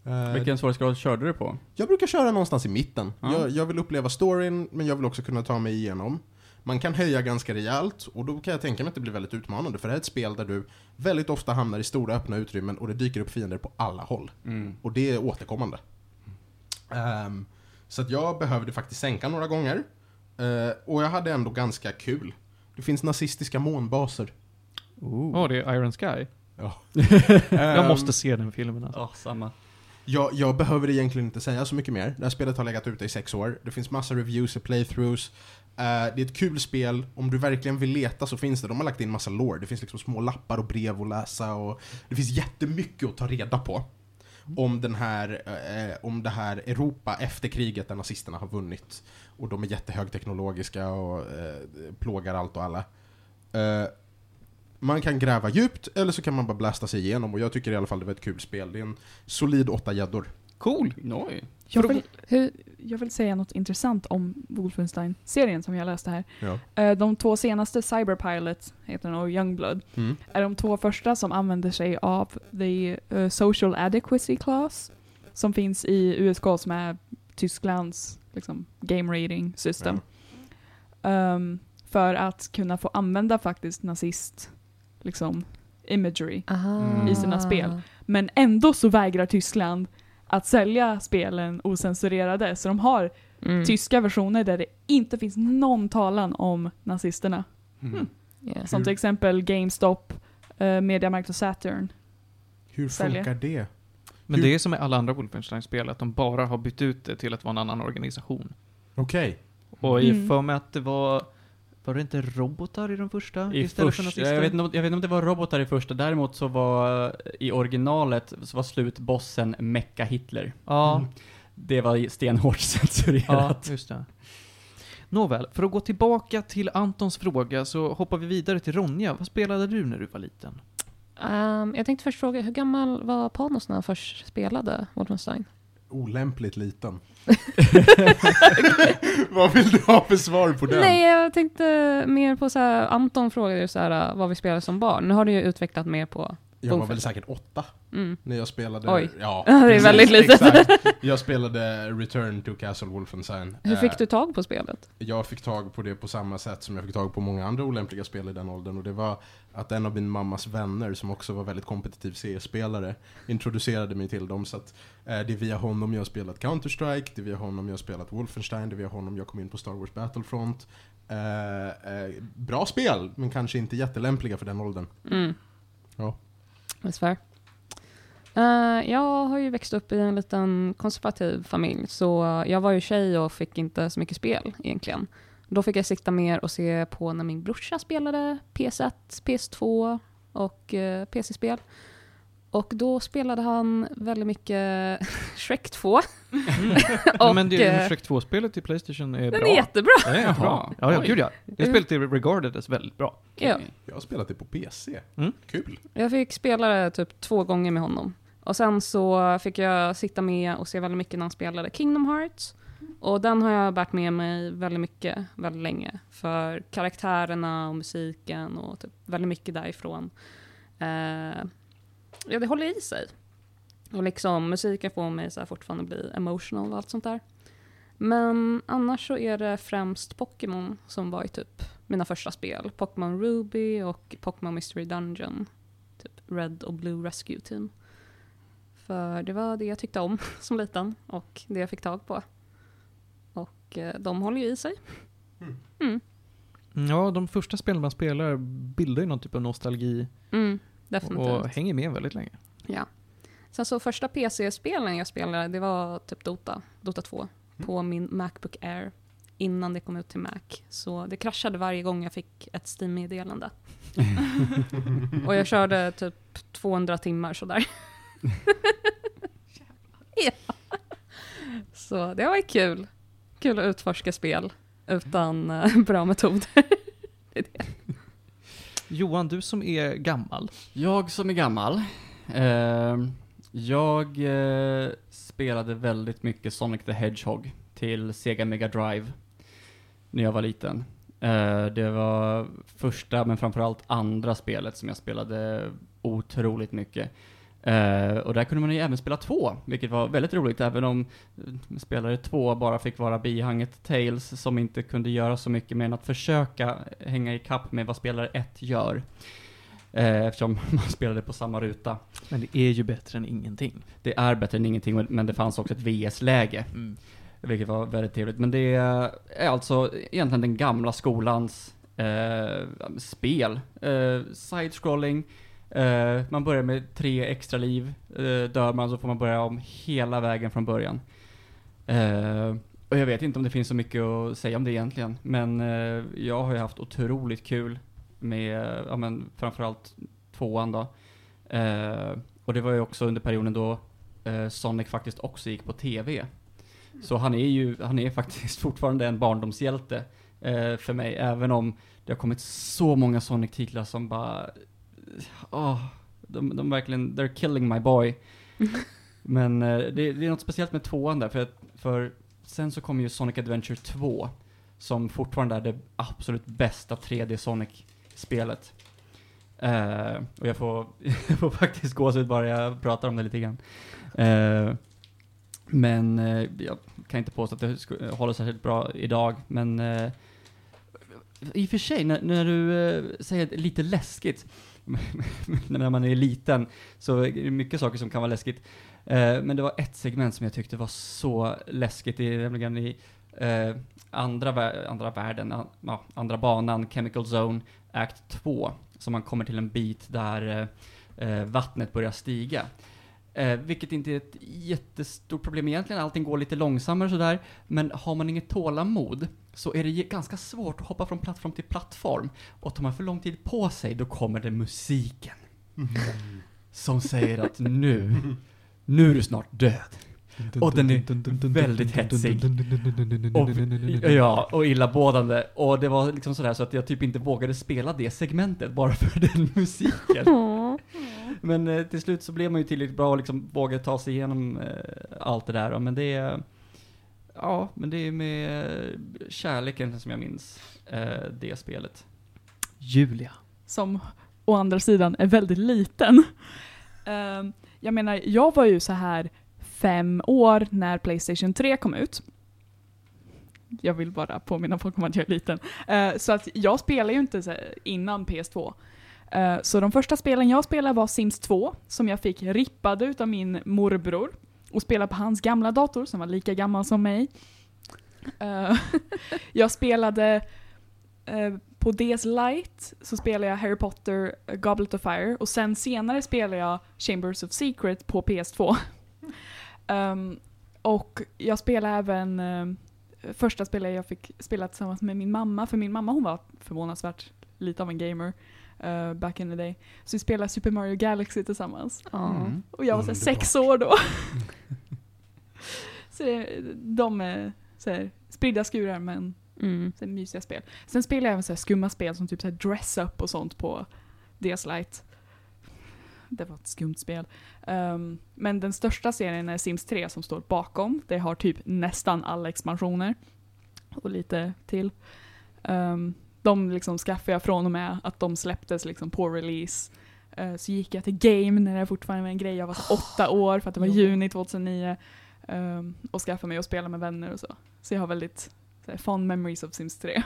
[SPEAKER 1] Eh,
[SPEAKER 2] Vilken svårighetsgrad körde du på?
[SPEAKER 1] jag brukar köra någonstans i mitten.
[SPEAKER 2] Ja.
[SPEAKER 1] Jag, jag vill uppleva storyn, men jag vill också kunna ta mig igenom. Man kan höja ganska rejält, och då kan jag tänka mig att det blir väldigt utmanande, för det här är ett spel där du väldigt ofta hamnar i stora öppna utrymmen och det dyker upp fiender på alla håll.
[SPEAKER 2] Mm.
[SPEAKER 1] Och det är återkommande. Ehm, så att jag behövde faktiskt sänka några gånger. Eh, och jag hade ändå ganska kul. Det finns nazistiska månbaser.
[SPEAKER 2] Oh.
[SPEAKER 4] Åh, det är Iron Sky.
[SPEAKER 1] Ja.
[SPEAKER 4] Jag
[SPEAKER 1] Ehm,
[SPEAKER 4] måste se den filmen alltså.
[SPEAKER 2] Ja, samma.
[SPEAKER 1] Jag, jag behöver egentligen inte säga så mycket mer. Det här spelet har legat ute i sex år. Det finns massa reviews och playthroughs. Eh, det är ett kul spel. Om du verkligen vill leta så finns det. De har lagt in massa lore. Det finns liksom små lappar och brev att läsa. Och det finns jättemycket att ta reda på. Om, den här, eh, om det här Europa efter kriget där nazisterna har vunnit. Och de är jättehögteknologiska och eh, plågar allt och alla. Eh, man kan gräva djupt eller så kan man bara blasta sig igenom och jag tycker i alla fall det var ett kul spel. Det är en solid åtta gäddor.
[SPEAKER 4] Cool.
[SPEAKER 2] Noj.
[SPEAKER 3] Jag vill,
[SPEAKER 5] Hur,
[SPEAKER 3] jag vill säga något intressant om Wolfenstein-serien som jag läste här.
[SPEAKER 1] Ja.
[SPEAKER 3] Eh, De två senaste Cyberpilot, heter den, och Youngblood,
[SPEAKER 1] Mm.
[SPEAKER 3] är de två första som använder sig av the eh, social adequacy class som finns i USK som är Tysklands liksom, game rating system. Ehm, för att kunna få använda faktiskt nazist liksom, imagery.
[SPEAKER 5] aha.
[SPEAKER 3] I sina spel. Men ändå så vägrar Tyskland att sälja spelen osensurerade. Så de har
[SPEAKER 5] Mm.
[SPEAKER 3] tyska versioner där det inte finns någon talan om nazisterna.
[SPEAKER 2] Mm.
[SPEAKER 5] Yeah.
[SPEAKER 3] Som till exempel GameStop, uh, Mediamarkt och Saturn.
[SPEAKER 1] Hur
[SPEAKER 3] Säljer.
[SPEAKER 1] funkar det?
[SPEAKER 4] Men
[SPEAKER 1] Hur-
[SPEAKER 4] det är som med alla andra Wolfenstein-spel, att de bara har bytt ut det till att vara en annan organisation.
[SPEAKER 1] Okej.
[SPEAKER 4] Och i
[SPEAKER 3] Mm.
[SPEAKER 4] för mig att det var... Var det inte robotar i de första?
[SPEAKER 2] I
[SPEAKER 4] istället för
[SPEAKER 2] jag, vet inte, om- jag vet inte om det var robotar i första, däremot så var i originalet så var slutbossen Mecka Hitler.
[SPEAKER 4] Ja,
[SPEAKER 1] Mm.
[SPEAKER 2] Det var stenhårt
[SPEAKER 4] ja,
[SPEAKER 2] censurerat.
[SPEAKER 4] just det. Nåväl, för att gå tillbaka till Antons fråga så hoppar vi vidare till Ronja. Vad spelade du när du var liten?
[SPEAKER 5] Ehm, jag tänkte först fråga, hur gammal var Panos när han först spelade Wolfenstein?
[SPEAKER 1] olämpligt liten. Vad vill du ha för svar på den?
[SPEAKER 5] Nej, jag tänkte mer på så här, Anton frågade ju så här vad vi spelade som barn. Nu har du ju utvecklat mer på,
[SPEAKER 1] jag var väl säkert åtta
[SPEAKER 5] mm.
[SPEAKER 1] när jag spelade.
[SPEAKER 5] Oj.
[SPEAKER 1] Ja,
[SPEAKER 5] det är
[SPEAKER 1] precis,
[SPEAKER 5] väldigt litet.
[SPEAKER 1] Jag spelade Return to Castle Wolfenstein.
[SPEAKER 5] Hur fick
[SPEAKER 1] Eh,
[SPEAKER 5] du tag på spelet?
[SPEAKER 1] Jag fick tag på det på samma sätt som jag fick tag på många andra olämpliga spel i den åldern och det var att en av min mammas vänner som också var väldigt kompetitiv CS-spelare introducerade mig till dem så att eh, det är via honom jag har spelat Counter-Strike, det är via honom jag har spelat Wolfenstein, det är via honom jag kom in på Star Wars Battlefront. Eh, eh, bra spel, men kanske inte jättelämpliga för den åldern.
[SPEAKER 5] Mm.
[SPEAKER 1] Ja.
[SPEAKER 5] That's fair. Uh, jag har ju växt upp i en liten konservativ familj, så jag var ju tjej och fick inte så mycket spel egentligen. Då fick jag sitta mer och se på när min brorsa spelade PS1, PS2 och eh, uh, PC-spel. Och då spelade han väldigt mycket Shrek 2.
[SPEAKER 4] Ja, men det,
[SPEAKER 5] eh,
[SPEAKER 4] Shrek 2-spelet i Playstation är
[SPEAKER 5] Den
[SPEAKER 4] bra.
[SPEAKER 5] är jättebra!
[SPEAKER 4] Ja, det är bra. Ja, ja, gud ja. Det spelet är regarded väldigt bra.
[SPEAKER 5] Ja.
[SPEAKER 1] Jag har spelat det på PC.
[SPEAKER 4] Mm.
[SPEAKER 1] Kul.
[SPEAKER 5] Jag fick spela det typ två gånger med honom. Och sen så fick jag sitta med och se väldigt mycket när han spelade Kingdom Hearts. Och den har jag bärt med mig väldigt mycket, väldigt länge. För karaktärerna och musiken och typ väldigt mycket därifrån. Eh, ja, det håller i sig. Och liksom musiken får mig så här fortfarande bli emotional och allt sånt där. Men annars så är det främst Pokémon som var i typ mina första spel. Pokémon Ruby och Pokémon Mystery Dungeon. Typ Red och Blue Rescue Team. För det var det jag tyckte om som liten och det jag fick tag på. Och eh, de håller ju i sig. Mm,
[SPEAKER 4] Ja, de första spelen man spelar bildar ju någon typ av nostalgi
[SPEAKER 5] mm, definitivt.
[SPEAKER 4] och hänger med väldigt länge.
[SPEAKER 5] Ja. Sen så första PC-spelen jag spelade, det var typ Dota, Dota 2, på min Macbook Air innan det kom ut till Mac. Så det kraschade varje gång jag fick ett Steam-meddelande. Och jag körde typ 200 timmar sådär. ja. Så det var ju kul. Kul att utforska spel utan eh, bra metoder.
[SPEAKER 4] Johan, du som är gammal.
[SPEAKER 2] Jag som är gammal. Eh, jag eh, spelade väldigt mycket Sonic the Hedgehog till Sega Mega Drive när jag var liten. Eh, det var första, men framförallt andra spelet som jag spelade otroligt mycket. Eh, och där kunde man ju även spela två, vilket var väldigt roligt, även om eh, spelare två bara fick vara bihanget Tails, som inte kunde göra så mycket mer än att försöka hänga i kapp med vad spelare ett gör. Eh, eftersom man spelade på samma ruta.
[SPEAKER 4] Men det är ju bättre än ingenting.
[SPEAKER 2] Det är bättre än ingenting, men- det fanns också ett VS-läge. Vilket var väldigt trevligt. Men det är alltså egentligen den gamla skolans spel. Side-scrolling. Uh, man börjar med tre extra liv. Uh, dör man så får man börja om hela vägen från början. Uh, och jag vet inte om det finns så mycket att säga om det egentligen. Men jag har ju haft otroligt kul med, ja men framförallt tvåan då. Och det var ju också under perioden då Sonic faktiskt också gick på TV. Så han är ju, han är faktiskt fortfarande en barndomshjälte för mig, även om det har kommit så många Sonic-titlar som bara, åh, de, de verkligen, they're killing my boy. Men eh, det, det är något speciellt med tvåan där, för, att, för sen så kommer ju Sonic Adventure 2, som fortfarande är det absolut bästa 3D Sonic-spelet. Eh, och jag får, jag får faktiskt gåshud bara jag pratar om det lite grann. Eh, men eh, jag kan inte påstå att det sk- håller särskilt bra idag, men eh, i och för sig, när, när du eh, säger lite läskigt, när man är liten, så är det mycket saker som kan vara läskigt. Eh, men det var ett segment som jag tyckte var så läskigt, det är nämligen i eh, andra, andra världen, an- ja, andra banan, Chemical Zone, Act 2, som man kommer till en bit där eh, eh vattnet börjar stiga. Eh, vilket inte är ett jättestort problem egentligen, allting går lite långsammare sådär. Men har man inget tålamod så är det ganska svårt att hoppa från plattform till plattform. Och tar man för lång tid på sig, då kommer det musiken. Som säger att nu, nu är du snart död. Och den är väldigt hetsig. Och, ja, och illamående. Och det var liksom sådär så att jag typ inte vågade spela det segmentet bara för den musiken. Men eh, till slut så blev man ju tillräckligt bra och liksom vågade ta sig igenom eh, allt det där. då. Men det är, ja, men det är med kärleken som jag minns eh, det spelet.
[SPEAKER 4] Julia.
[SPEAKER 3] som å andra sidan är väldigt liten. Ehm, jag menar, jag var ju så här fem år när Playstation 3 kom ut. Jag vill bara påminna folk om att jag är liten. Eh, så att jag spelar ju inte innan PS2. Eh, så de första spelen jag spelade var Sims 2, som jag fick rippade utav min morbror. Och spelade på hans gamla dator, som var lika gammal som mig. Eh, jag spelade eh, på DS Lite så spelade jag Harry Potter Goblet of Fire och sen senare spelade jag Chambers of Secret på PS2. um, ehm, och jag spelade även, eh, första spelet jag fick spela tillsammans med min mamma, för min mamma hon var förvånansvärt lite av en gamer eh, back in the day. Så vi spelade Super Mario Galaxy tillsammans.
[SPEAKER 2] Mm.
[SPEAKER 3] Och jag var så sex år då. så det, de är så här, spridda skurar men
[SPEAKER 5] Mm.
[SPEAKER 3] så här, mysiga spel. Sen spelar jag även så här skumma spel som typ så Dress Up och sånt på DS Lite. Det var ett skumt spel. Ehm, men den största serien är Sims 3 som står bakom. Det har typ nästan alla expansioner. Och lite till. Um, de liksom skaffade jag från och med att de släpptes liksom på release. Eh, så gick jag till Game när det fortfarande var en grej. Jag var så åtta år för att det var juni 2009. ehm, och skaffade mig och spela med vänner och så. Så jag har väldigt så fond memories of Sims 3.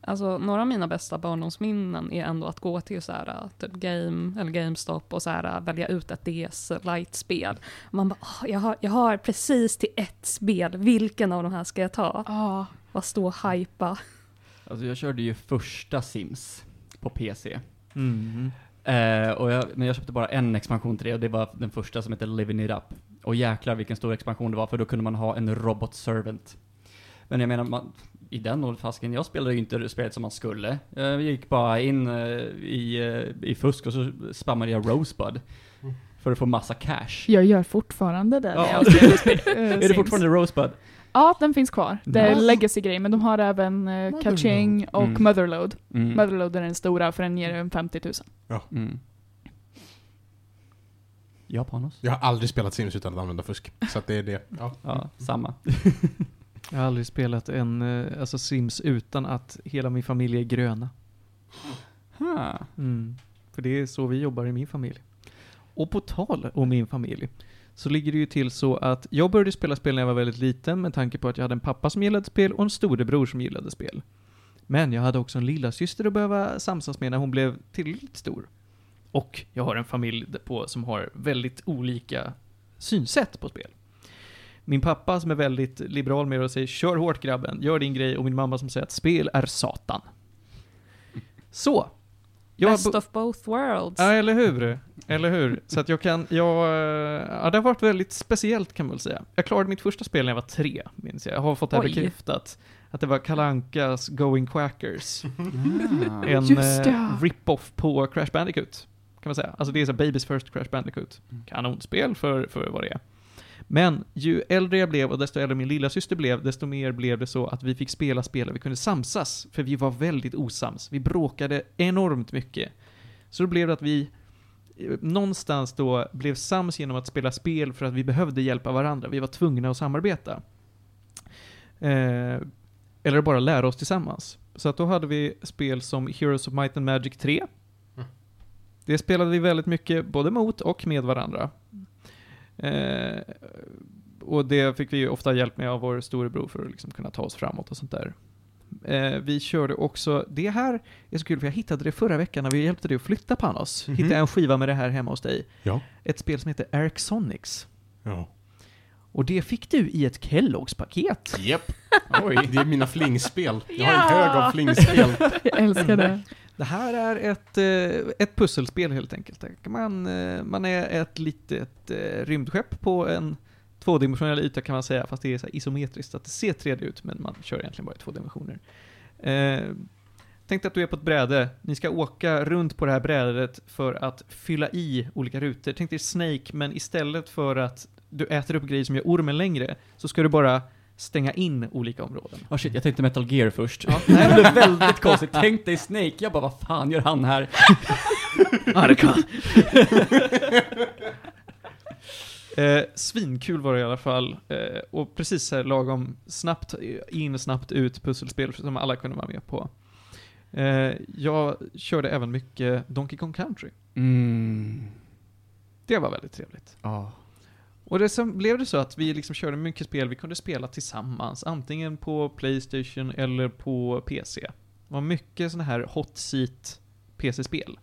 [SPEAKER 5] Alltså, några av mina bästa barndomsminnen är ändå att gå till så här, typ game, eller GameStop och så här, välja ut ett DS Lite-spel. Man bara, "Åh, jag, har, jag har precis till ett spel, vilken av de här ska jag ta?
[SPEAKER 3] Ja,
[SPEAKER 5] Vad stå och hypa.
[SPEAKER 2] Alltså jag körde ju första Sims på PC.
[SPEAKER 4] Mm.
[SPEAKER 2] Eh, och jag, men jag köpte bara en expansion till det och det var den första som heter Living It Up. Och jäklar vilken stor expansion det var för då kunde man ha en robot servant. Men jag menar, man, i den åldersfasken, jag spelade ju inte spelet som man skulle. Jag gick bara in eh, i, eh, i fusk och så spammade jag Rosebud. För att få massa cash.
[SPEAKER 3] jag gör fortfarande det.
[SPEAKER 2] Ja.
[SPEAKER 3] när jag spelar spel- eh,
[SPEAKER 2] Är det
[SPEAKER 3] Sims.
[SPEAKER 2] fortfarande Rosebud?
[SPEAKER 3] Ja, den finns kvar. Det är
[SPEAKER 2] Nice.
[SPEAKER 3] legacy-grej, men de har även uh, Kaching och
[SPEAKER 2] Mm.
[SPEAKER 3] Motherload.
[SPEAKER 2] Mm.
[SPEAKER 3] Motherload är den stora, för den ger en 50 000.
[SPEAKER 2] Mm. Ja, Panos?
[SPEAKER 1] Jag har aldrig spelat Sims utan att använda fusk. Så att det är det. Ja.
[SPEAKER 2] Ja, samma.
[SPEAKER 4] Jag har aldrig spelat en eh, alltså Sims utan att hela min familj är gröna.
[SPEAKER 2] Ha.
[SPEAKER 4] Mm. För det är så vi jobbar i min familj. Och på tal om min familj, så ligger det ju till så att jag började spela spel när jag var väldigt liten med tanke på att jag hade en pappa som gillade spel och en storebror som gillade spel. Men jag hade också en lilla syster att behöva samsas med när hon blev tillräckligt stor. Och jag har en familj på som har väldigt olika synsätt på spel. Min pappa som är väldigt liberal med det och säger kör hårt grabben, gör din grej och min mamma som säger att spel är satan. Så.
[SPEAKER 5] Best of both worlds.
[SPEAKER 4] Ja, eller hur? Eller hur? Så att jag kan, jag, eh, ja det har varit väldigt speciellt kan man väl säga. Jag klarade mitt första spel när jag var tre, minns jag. Jag har fått det här
[SPEAKER 5] Oj.
[SPEAKER 4] bekräftat. Att det var Kalankas Going Quackers.
[SPEAKER 2] Ah.
[SPEAKER 4] En
[SPEAKER 3] Just
[SPEAKER 4] eh, rip-off på Crash Bandicoot. Kan man säga. Alltså det är så Babys First Crash Bandicoot.
[SPEAKER 2] Mm.
[SPEAKER 4] Kanonspel för, för vad det är. Men ju äldre jag blev och desto äldre min lilla syster blev, desto mer blev det så att vi fick spela spel och vi kunde samsas. För vi var väldigt osams. Vi bråkade enormt mycket. Så då blev det att vi eh, någonstans då blev sams genom att spela spel för att vi behövde hjälpa varandra. Vi var tvungna att samarbeta. Eh, eller bara lära oss tillsammans. Så att då hade vi spel som Heroes of Might and Magic 3.
[SPEAKER 1] Mm.
[SPEAKER 4] Det spelade vi väldigt mycket, både mot och med varandra. Eh, och det fick vi ju ofta hjälp med av vår storebror för att liksom kunna ta oss framåt och sånt där. Eh, vi körde också, det här är så kul för jag hittade det förra veckan när vi hjälpte dig att flytta Panos.
[SPEAKER 1] Mhm.
[SPEAKER 4] Hittade jag en skiva med det här hemma hos dig.
[SPEAKER 1] Ja.
[SPEAKER 4] Ett spel som heter Eric Sonics.
[SPEAKER 1] Ja.
[SPEAKER 4] Och det fick du i ett Kelloggs-paket.
[SPEAKER 1] Japp.
[SPEAKER 2] Oj.
[SPEAKER 1] Det är mina flingspel. Jag har en hög av flingspel.
[SPEAKER 3] Jag älskar det.
[SPEAKER 4] Det här är ett, eh, ett pusselspel helt enkelt. Man, eh, man är ett litet eh, rymdskepp på en tvådimensionell yta kan man säga, fast det är så här isometriskt, att det ser 3D ut, men man kör egentligen bara i två dimensioner. Tänk dig att du är på ett bräde, ni ska åka runt på det här brädet för att fylla i olika rutor. Tänk dig Snake, men istället för att du äter upp grejer som gör ormen längre, så ska du bara stänga in olika områden.
[SPEAKER 2] Oh shit, jag tänkte Metal Gear först.
[SPEAKER 4] Ja.
[SPEAKER 2] det blev väldigt konstigt. Tänk dig Snake. Jag bara, vad fan gör han här?
[SPEAKER 4] Arkan. eh, svinkul var det i alla fall. Eh, och precis så här lagom snabbt in, snabbt ut pusselspel som alla kunde vara med på. Eh, jag körde även mycket Donkey Kong Country.
[SPEAKER 2] Mm.
[SPEAKER 4] Det var väldigt trevligt.
[SPEAKER 2] Ja.
[SPEAKER 4] Och det sen blev det så att vi liksom körde mycket spel vi kunde spela tillsammans, antingen på Playstation eller på PC. Det var mycket sådana här hot seat PC-spel.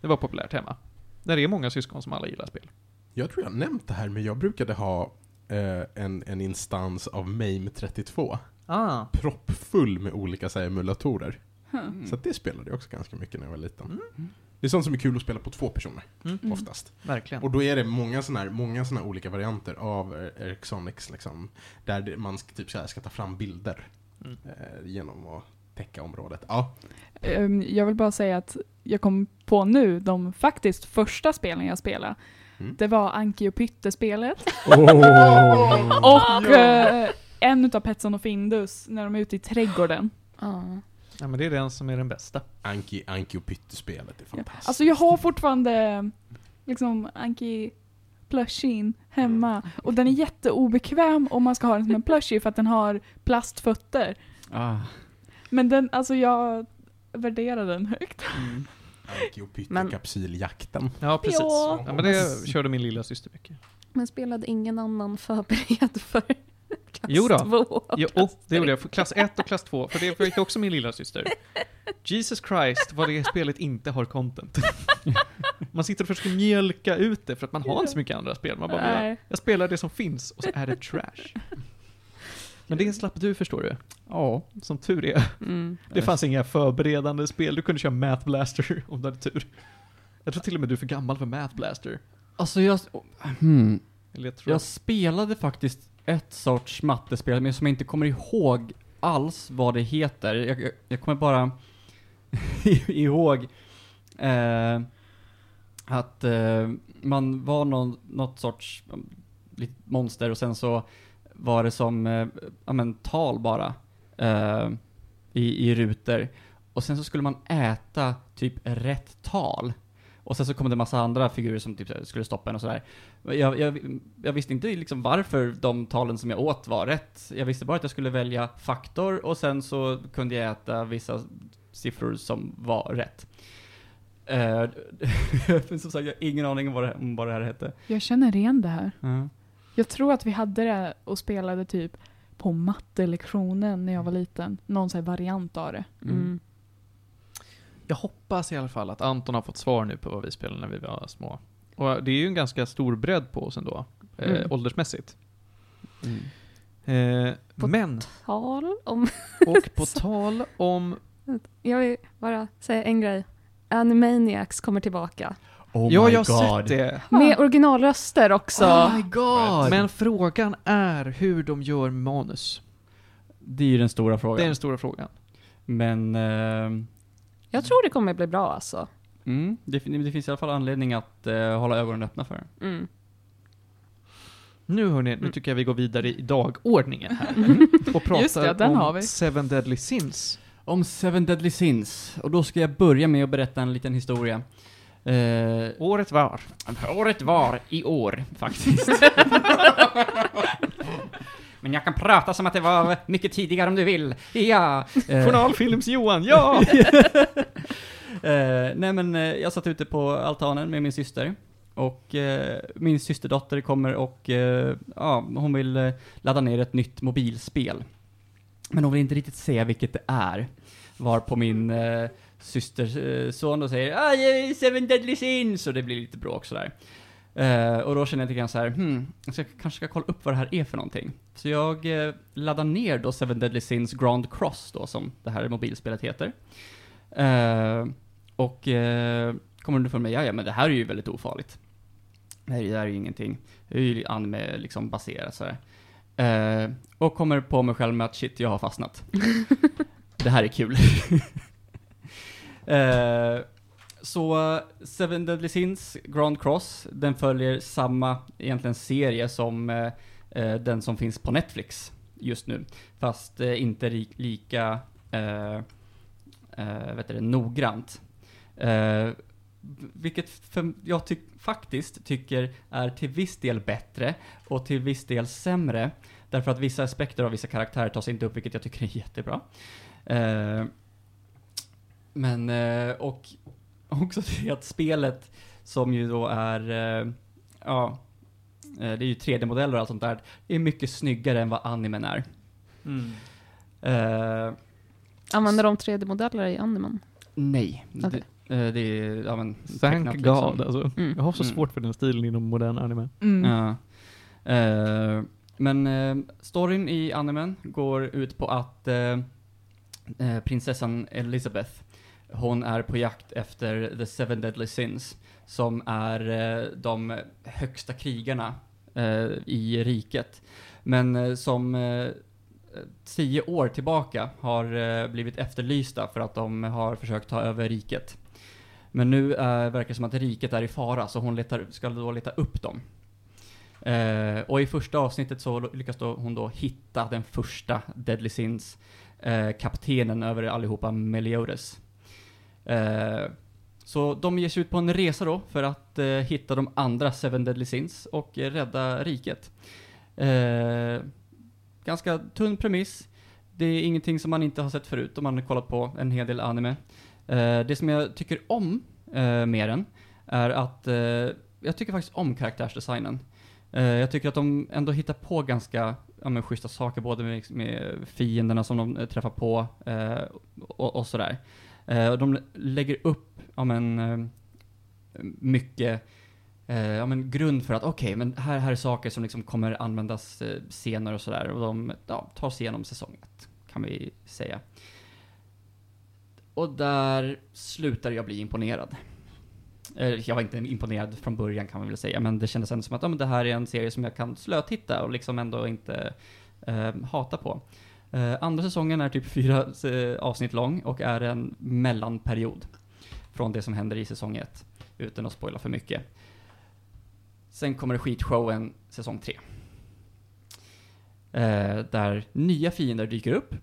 [SPEAKER 4] Det var populärt hemma. Där är många syskon som alla gillar spel.
[SPEAKER 1] Jag tror jag har nämnt det här, men jag brukade ha eh, en, en instans av MAME 32.
[SPEAKER 4] Ah.
[SPEAKER 1] Proppfull med olika så här, emulatorer.
[SPEAKER 3] Huh.
[SPEAKER 1] Så att det spelade jag också ganska mycket när jag var liten.
[SPEAKER 4] Mm.
[SPEAKER 1] Det är sånt som är kul att spela på två personer,
[SPEAKER 4] Mm.
[SPEAKER 3] Mm.
[SPEAKER 1] oftast.
[SPEAKER 4] Verkligen.
[SPEAKER 1] Och då är det många såna här, många såna här olika varianter av eh, Ericssonics, liksom, där man ska, typ så här, ska ta fram bilder
[SPEAKER 4] Mm.
[SPEAKER 1] eh, genom att täcka området. Ja,
[SPEAKER 3] Ehm, Jag vill bara säga att jag kom på nu de faktiskt första spelen jag spelade.
[SPEAKER 1] Mm.
[SPEAKER 3] Det var Anki och Pytte-spelet.
[SPEAKER 2] Oh.
[SPEAKER 3] Och eh, en utav Petson och Findus när de är ute i trädgården.
[SPEAKER 5] Ja.
[SPEAKER 4] Ja, men det är den som är den bästa.
[SPEAKER 1] Anki, Anki och Pyttespelet är fantastiskt.
[SPEAKER 3] Alltså jag har fortfarande liksom Anki plushien hemma. Och den är jätteobekväm om man ska ha den som en plushie för att den har plastfötter.
[SPEAKER 2] Ah.
[SPEAKER 3] Men den, alltså jag värderar den högt.
[SPEAKER 2] Mm.
[SPEAKER 1] Anki och Pytte-kapsyljakten.
[SPEAKER 4] Ja, precis.
[SPEAKER 3] Ja.
[SPEAKER 4] Ja, men det körde min lilla syster mycket.
[SPEAKER 5] Men spelade ingen annan förberedd för klass
[SPEAKER 4] Jo då.
[SPEAKER 5] två och
[SPEAKER 4] Ja,
[SPEAKER 5] klass
[SPEAKER 4] det gjorde jag. Klass 1 och klass 2, för det fick också min lilla syster. Jesus Christ, vad det spelet inte har content. Man sitter och försöker mjölka ut det för att man har inte så mycket andra spel. Man bara,
[SPEAKER 3] Nej.
[SPEAKER 4] jag spelar det som finns och så är det trash. Men det slapp du förstår du.
[SPEAKER 2] Ja.
[SPEAKER 4] Som tur är.
[SPEAKER 5] Mm.
[SPEAKER 4] Det fanns inga förberedande spel. Du kunde köra Math Blaster om du hade tur. Jag tror till och med du är för gammal för Math Blaster.
[SPEAKER 2] Alltså jag... Hmm.
[SPEAKER 4] Eller jag tror...
[SPEAKER 2] Jag spelade faktiskt ett sorts mattespel, men som jag inte kommer ihåg alls vad det heter. Jag, jag, jag kommer bara ihåg eh, att eh, man var någon, något sorts um, monster och sen så var det som eh, amen, tal bara eh, i, i rutor. Och sen så skulle man äta typ rätt tal. Och sen så kom det en massa andra figurer som typ skulle stoppa en och sådär. Jag, jag, jag visste inte liksom varför de talen som jag åt var rätt. Jag visste bara att jag skulle välja faktor och sen så kunde jag äta vissa siffror som var rätt. Eh, Men som sagt, jag har ingen aning om vad det, om vad det här hette.
[SPEAKER 3] Jag känner igen det här.
[SPEAKER 2] Ja.
[SPEAKER 3] Jag tror att vi hade det och spelade typ på mattelektionen när jag var liten. Någon sån här variant av det.
[SPEAKER 5] Mm.
[SPEAKER 4] Jag hoppas i alla fall att Anton har fått svar nu på vad vi spelade när vi var små. Och det är ju en ganska stor bredd på oss ändå, eh,
[SPEAKER 5] Mm.
[SPEAKER 4] åldersmässigt.
[SPEAKER 2] Mm.
[SPEAKER 4] Eh,
[SPEAKER 5] På
[SPEAKER 4] men,
[SPEAKER 5] Tal om...
[SPEAKER 4] och på tal om...
[SPEAKER 5] Jag vill bara säga en grej. Animaniacs kommer tillbaka.
[SPEAKER 2] Oh
[SPEAKER 4] ja,
[SPEAKER 2] my
[SPEAKER 4] jag har
[SPEAKER 2] god.
[SPEAKER 4] sett det.
[SPEAKER 5] Med originalröster också.
[SPEAKER 2] Oh my god!
[SPEAKER 4] Men frågan är hur de gör manus.
[SPEAKER 2] det är ju den stora frågan.
[SPEAKER 4] Det är den stora frågan.
[SPEAKER 2] Men ehm,
[SPEAKER 5] Jag tror det kommer bli bra alltså.
[SPEAKER 2] mm, det, det finns i alla fall anledning att eh, hålla ögonen öppna för.
[SPEAKER 5] Mm.
[SPEAKER 4] Nu hörni, nu
[SPEAKER 5] Mm.
[SPEAKER 4] tycker jag vi går vidare i dagordningen här. Och pratar
[SPEAKER 3] det, den
[SPEAKER 4] om
[SPEAKER 3] har vi.
[SPEAKER 4] Seven Deadly Sins.
[SPEAKER 2] Om Seven Deadly Sins. Och då ska jag börja med att berätta en liten historia. Eh,
[SPEAKER 4] Året var.
[SPEAKER 2] året var i år, faktiskt. Men jag kan prata som att det var mycket tidigare om du vill. Ja! Eh,
[SPEAKER 4] Journalfilms-Johan, ja!
[SPEAKER 2] Eh, nej men eh, jag satt ute på altanen med min syster. Och eh, min systerdotter kommer och eh, ja, hon vill eh, ladda ner ett nytt mobilspel. Men hon vill inte riktigt säga vilket det är. Var på min eh, systers eh, son då säger ah, yeah, Seven Deadly Sins och det blir lite bråk sådär. Eh, och då känner jag lite grann så här, hmm, jag ska, kanske ska kolla upp vad det här är för någonting. Så jag eh, laddar ner då Seven Deadly Sins Grand Cross då, som det här mobilspelet heter. Eh, och eh, kommer underfund med, ja, ja men det här är ju väldigt ofarligt. Det här, det här är ju ingenting. Det är ju anime liksom baserat sådär. Eh, och kommer på mig själv med att shit, jag har fastnat. det här är kul. eh, så Seven Deadly Sins Grand Cross, den följer samma egentligen serie som eh, eh, den som finns på Netflix. just nu. Fast eh, inte ri- lika eh, eh, vet det, noggrant. Eh, vilket för, jag ty faktiskt tycker är till viss del bättre och till viss del sämre. Därför att vissa aspekter av vissa karaktärer tas inte upp, vilket jag tycker är jättebra. Eh, men, eh, och också det att spelet som ju då är, eh, ja, eh, det är ju 3D-modeller och allt sånt där, är mycket snyggare än vad animen är.
[SPEAKER 4] Mm.
[SPEAKER 2] Eh,
[SPEAKER 5] Använder de 3D-modeller i animen?
[SPEAKER 2] nej.
[SPEAKER 5] Okej.
[SPEAKER 2] Det, eh, det är, ja men,
[SPEAKER 4] Thank
[SPEAKER 2] tecknat
[SPEAKER 4] God
[SPEAKER 2] liksom.
[SPEAKER 4] alltså.
[SPEAKER 5] Mm.
[SPEAKER 4] Jag har så
[SPEAKER 2] Mm.
[SPEAKER 4] svårt för den stilen inom modern anime.
[SPEAKER 3] Mm.
[SPEAKER 2] Ja. Eh, men eh, storyn i animen går ut på att eh, eh, prinsessan Elizabeth, hon är på jakt efter the seven deadly sins, som är eh, de högsta krigarna eh, i riket. Men eh, som tio år tillbaka har blivit efterlysta för att de har försökt ta över riket. Men nu verkar det som att riket är i fara, så hon letar, ska då leta upp dem. Eh, och i första avsnittet så lyckas då hon då hitta den första Deadly Sins, eh, kaptenen över allihopa, Meliodas. Eh, så de ger sig ut på en resa då för att eh, hitta de andra Seven Deadly Sins och eh, rädda riket. Eh, ganska tunn premiss. Det är ingenting som man inte har sett förut om man har kollat på en hel del anime. Eh, det som jag tycker om eh, med den är att eh, jag tycker faktiskt om karaktärsdesignen. Eh, jag tycker att de ändå hittar på ganska ja, men, schyssta saker, både med, med fienderna som de eh, träffar på eh, och, och sådär. Eh, och de lägger upp ja, men, eh, mycket eh, ja, men, grund för att okej, men här, här är saker som liksom kommer användas eh, senare och sådär. Och de ja, tar sig igenom säsongen, kan vi säga. Och där slutar jag bli imponerad. Jag var inte imponerad från början kan man väl säga, men det kändes ändå som att ja, men det här är en serie som jag kan slötitta och liksom ändå inte eh, hata på. Eh, andra säsongen är typ fyra eh, avsnitt lång och är en mellanperiod från det som händer i säsong ett, utan att spoila för mycket. Sen kommer skitshowen säsong tre. Eh, där nya fiender dyker upp.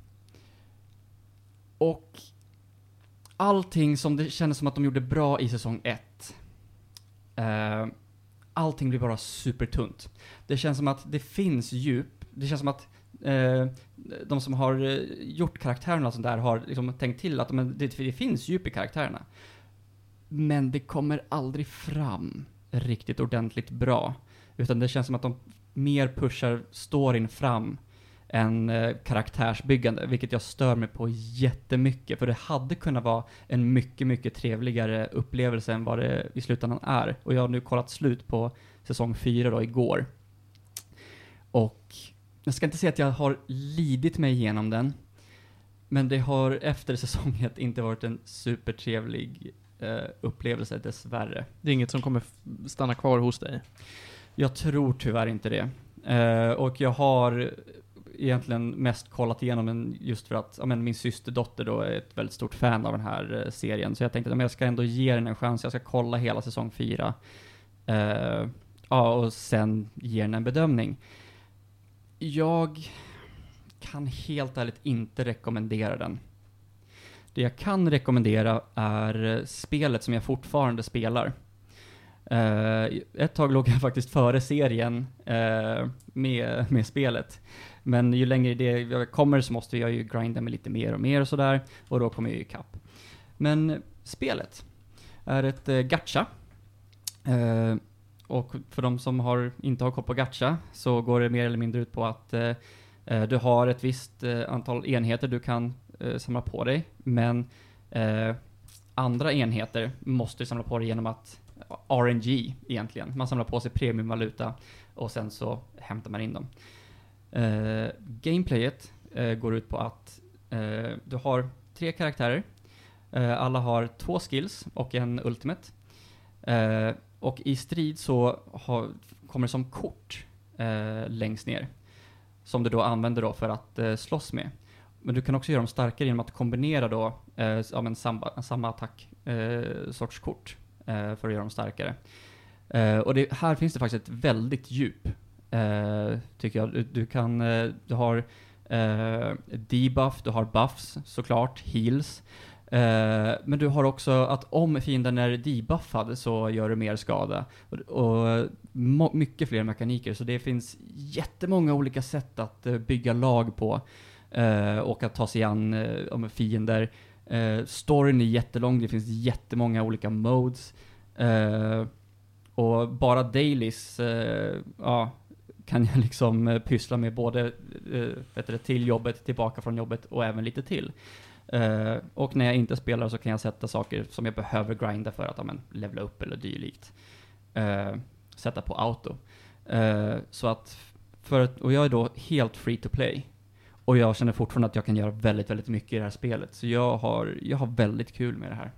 [SPEAKER 2] Och allting som det kändes som att de gjorde bra i säsong ett. Eh, allting blir bara supertunt. Det känns som att det finns djup. Det känns som att eh, de som har eh, gjort karaktärerna och sånt där har liksom tänkt till att men, det, det finns djup i karaktärerna. Men det kommer aldrig fram riktigt ordentligt bra. Utan det känns som att de mer pushar storyn fram än eh, karaktärsbyggande, vilket jag stör mig på jättemycket. För det hade kunnat vara en mycket, mycket trevligare upplevelse än vad det i slutändan är. Och jag har nu kollat slut på säsong 4 då, igår. Och jag ska inte säga att jag har lidit mig igenom den, men det har efter säsong 1 inte varit en supertrevlig eh, upplevelse, dessvärre.
[SPEAKER 4] Det är inget som kommer stanna kvar hos dig.
[SPEAKER 2] Jag tror tyvärr inte det. Eh, och jag har egentligen mest kollat igenom den just för att ja, men min systerdotter då är ett väldigt stort fan av den här eh, serien. Så jag tänkte att jag ska ändå ge den en chans. Jag ska kolla hela säsong 4. Eh, ja, och sen ge den en bedömning. Jag kan helt ärligt inte rekommendera den. Det jag kan rekommendera är spelet som jag fortfarande spelar. Uh, ett tag låg jag faktiskt före serien uh, med, med spelet. Men ju längre det jag kommer så måste jag ju grinda mig lite mer och mer och sådär. Och då kommer jag ju ikapp. Men spelet är ett uh, gacha. Uh, och för de som har, inte har koll på gacha så går det mer eller mindre ut på att eh, eh, du har ett visst eh, antal enheter du kan eh, samla på dig. Men eh, andra enheter måste du samla på dig genom att eh, RNG egentligen. Man samlar på sig premiumvaluta och sen så hämtar man in dem. Eh, gameplayet eh, går ut på att eh, du har tre karaktärer. Eh, alla har två skills och en ultimate. Eh, och i strid så har, kommer det som kort eh, längst ner. Som du då använder då för att eh, slåss med. Men du kan också göra dem starkare genom att kombinera då eh, ja, men samma, samma attack eh, sorts kort eh, för att göra dem starkare. Eh, och det, här finns det faktiskt ett väldigt djup. eh, tycker jag. Du, du kan, eh, du har eh, debuff, du har buffs såklart, heals. Eh, men du har också att om fienden är debuffad så gör du mer skada. Och, och mycket fler mekaniker, så det finns jättemånga olika sätt att eh, bygga lag på. Eh, och att ta sig an om fiender. Uh, storyn är jättelång, det finns jättemånga olika modes. Och bara dailies, ja, kan jag liksom pyssla med både eh, till jobbet, tillbaka från jobbet och även lite till. Eh, och när jag inte spelar så kan jag sätta saker som jag behöver grinda för att ja, men, levla upp eller dylikt. Eh, sätta på auto. Eh, så att, för att, och jag är då helt free to play. Och jag känner fortfarande att jag kan göra väldigt, väldigt mycket i det här spelet. Så jag har, jag har väldigt kul med det här.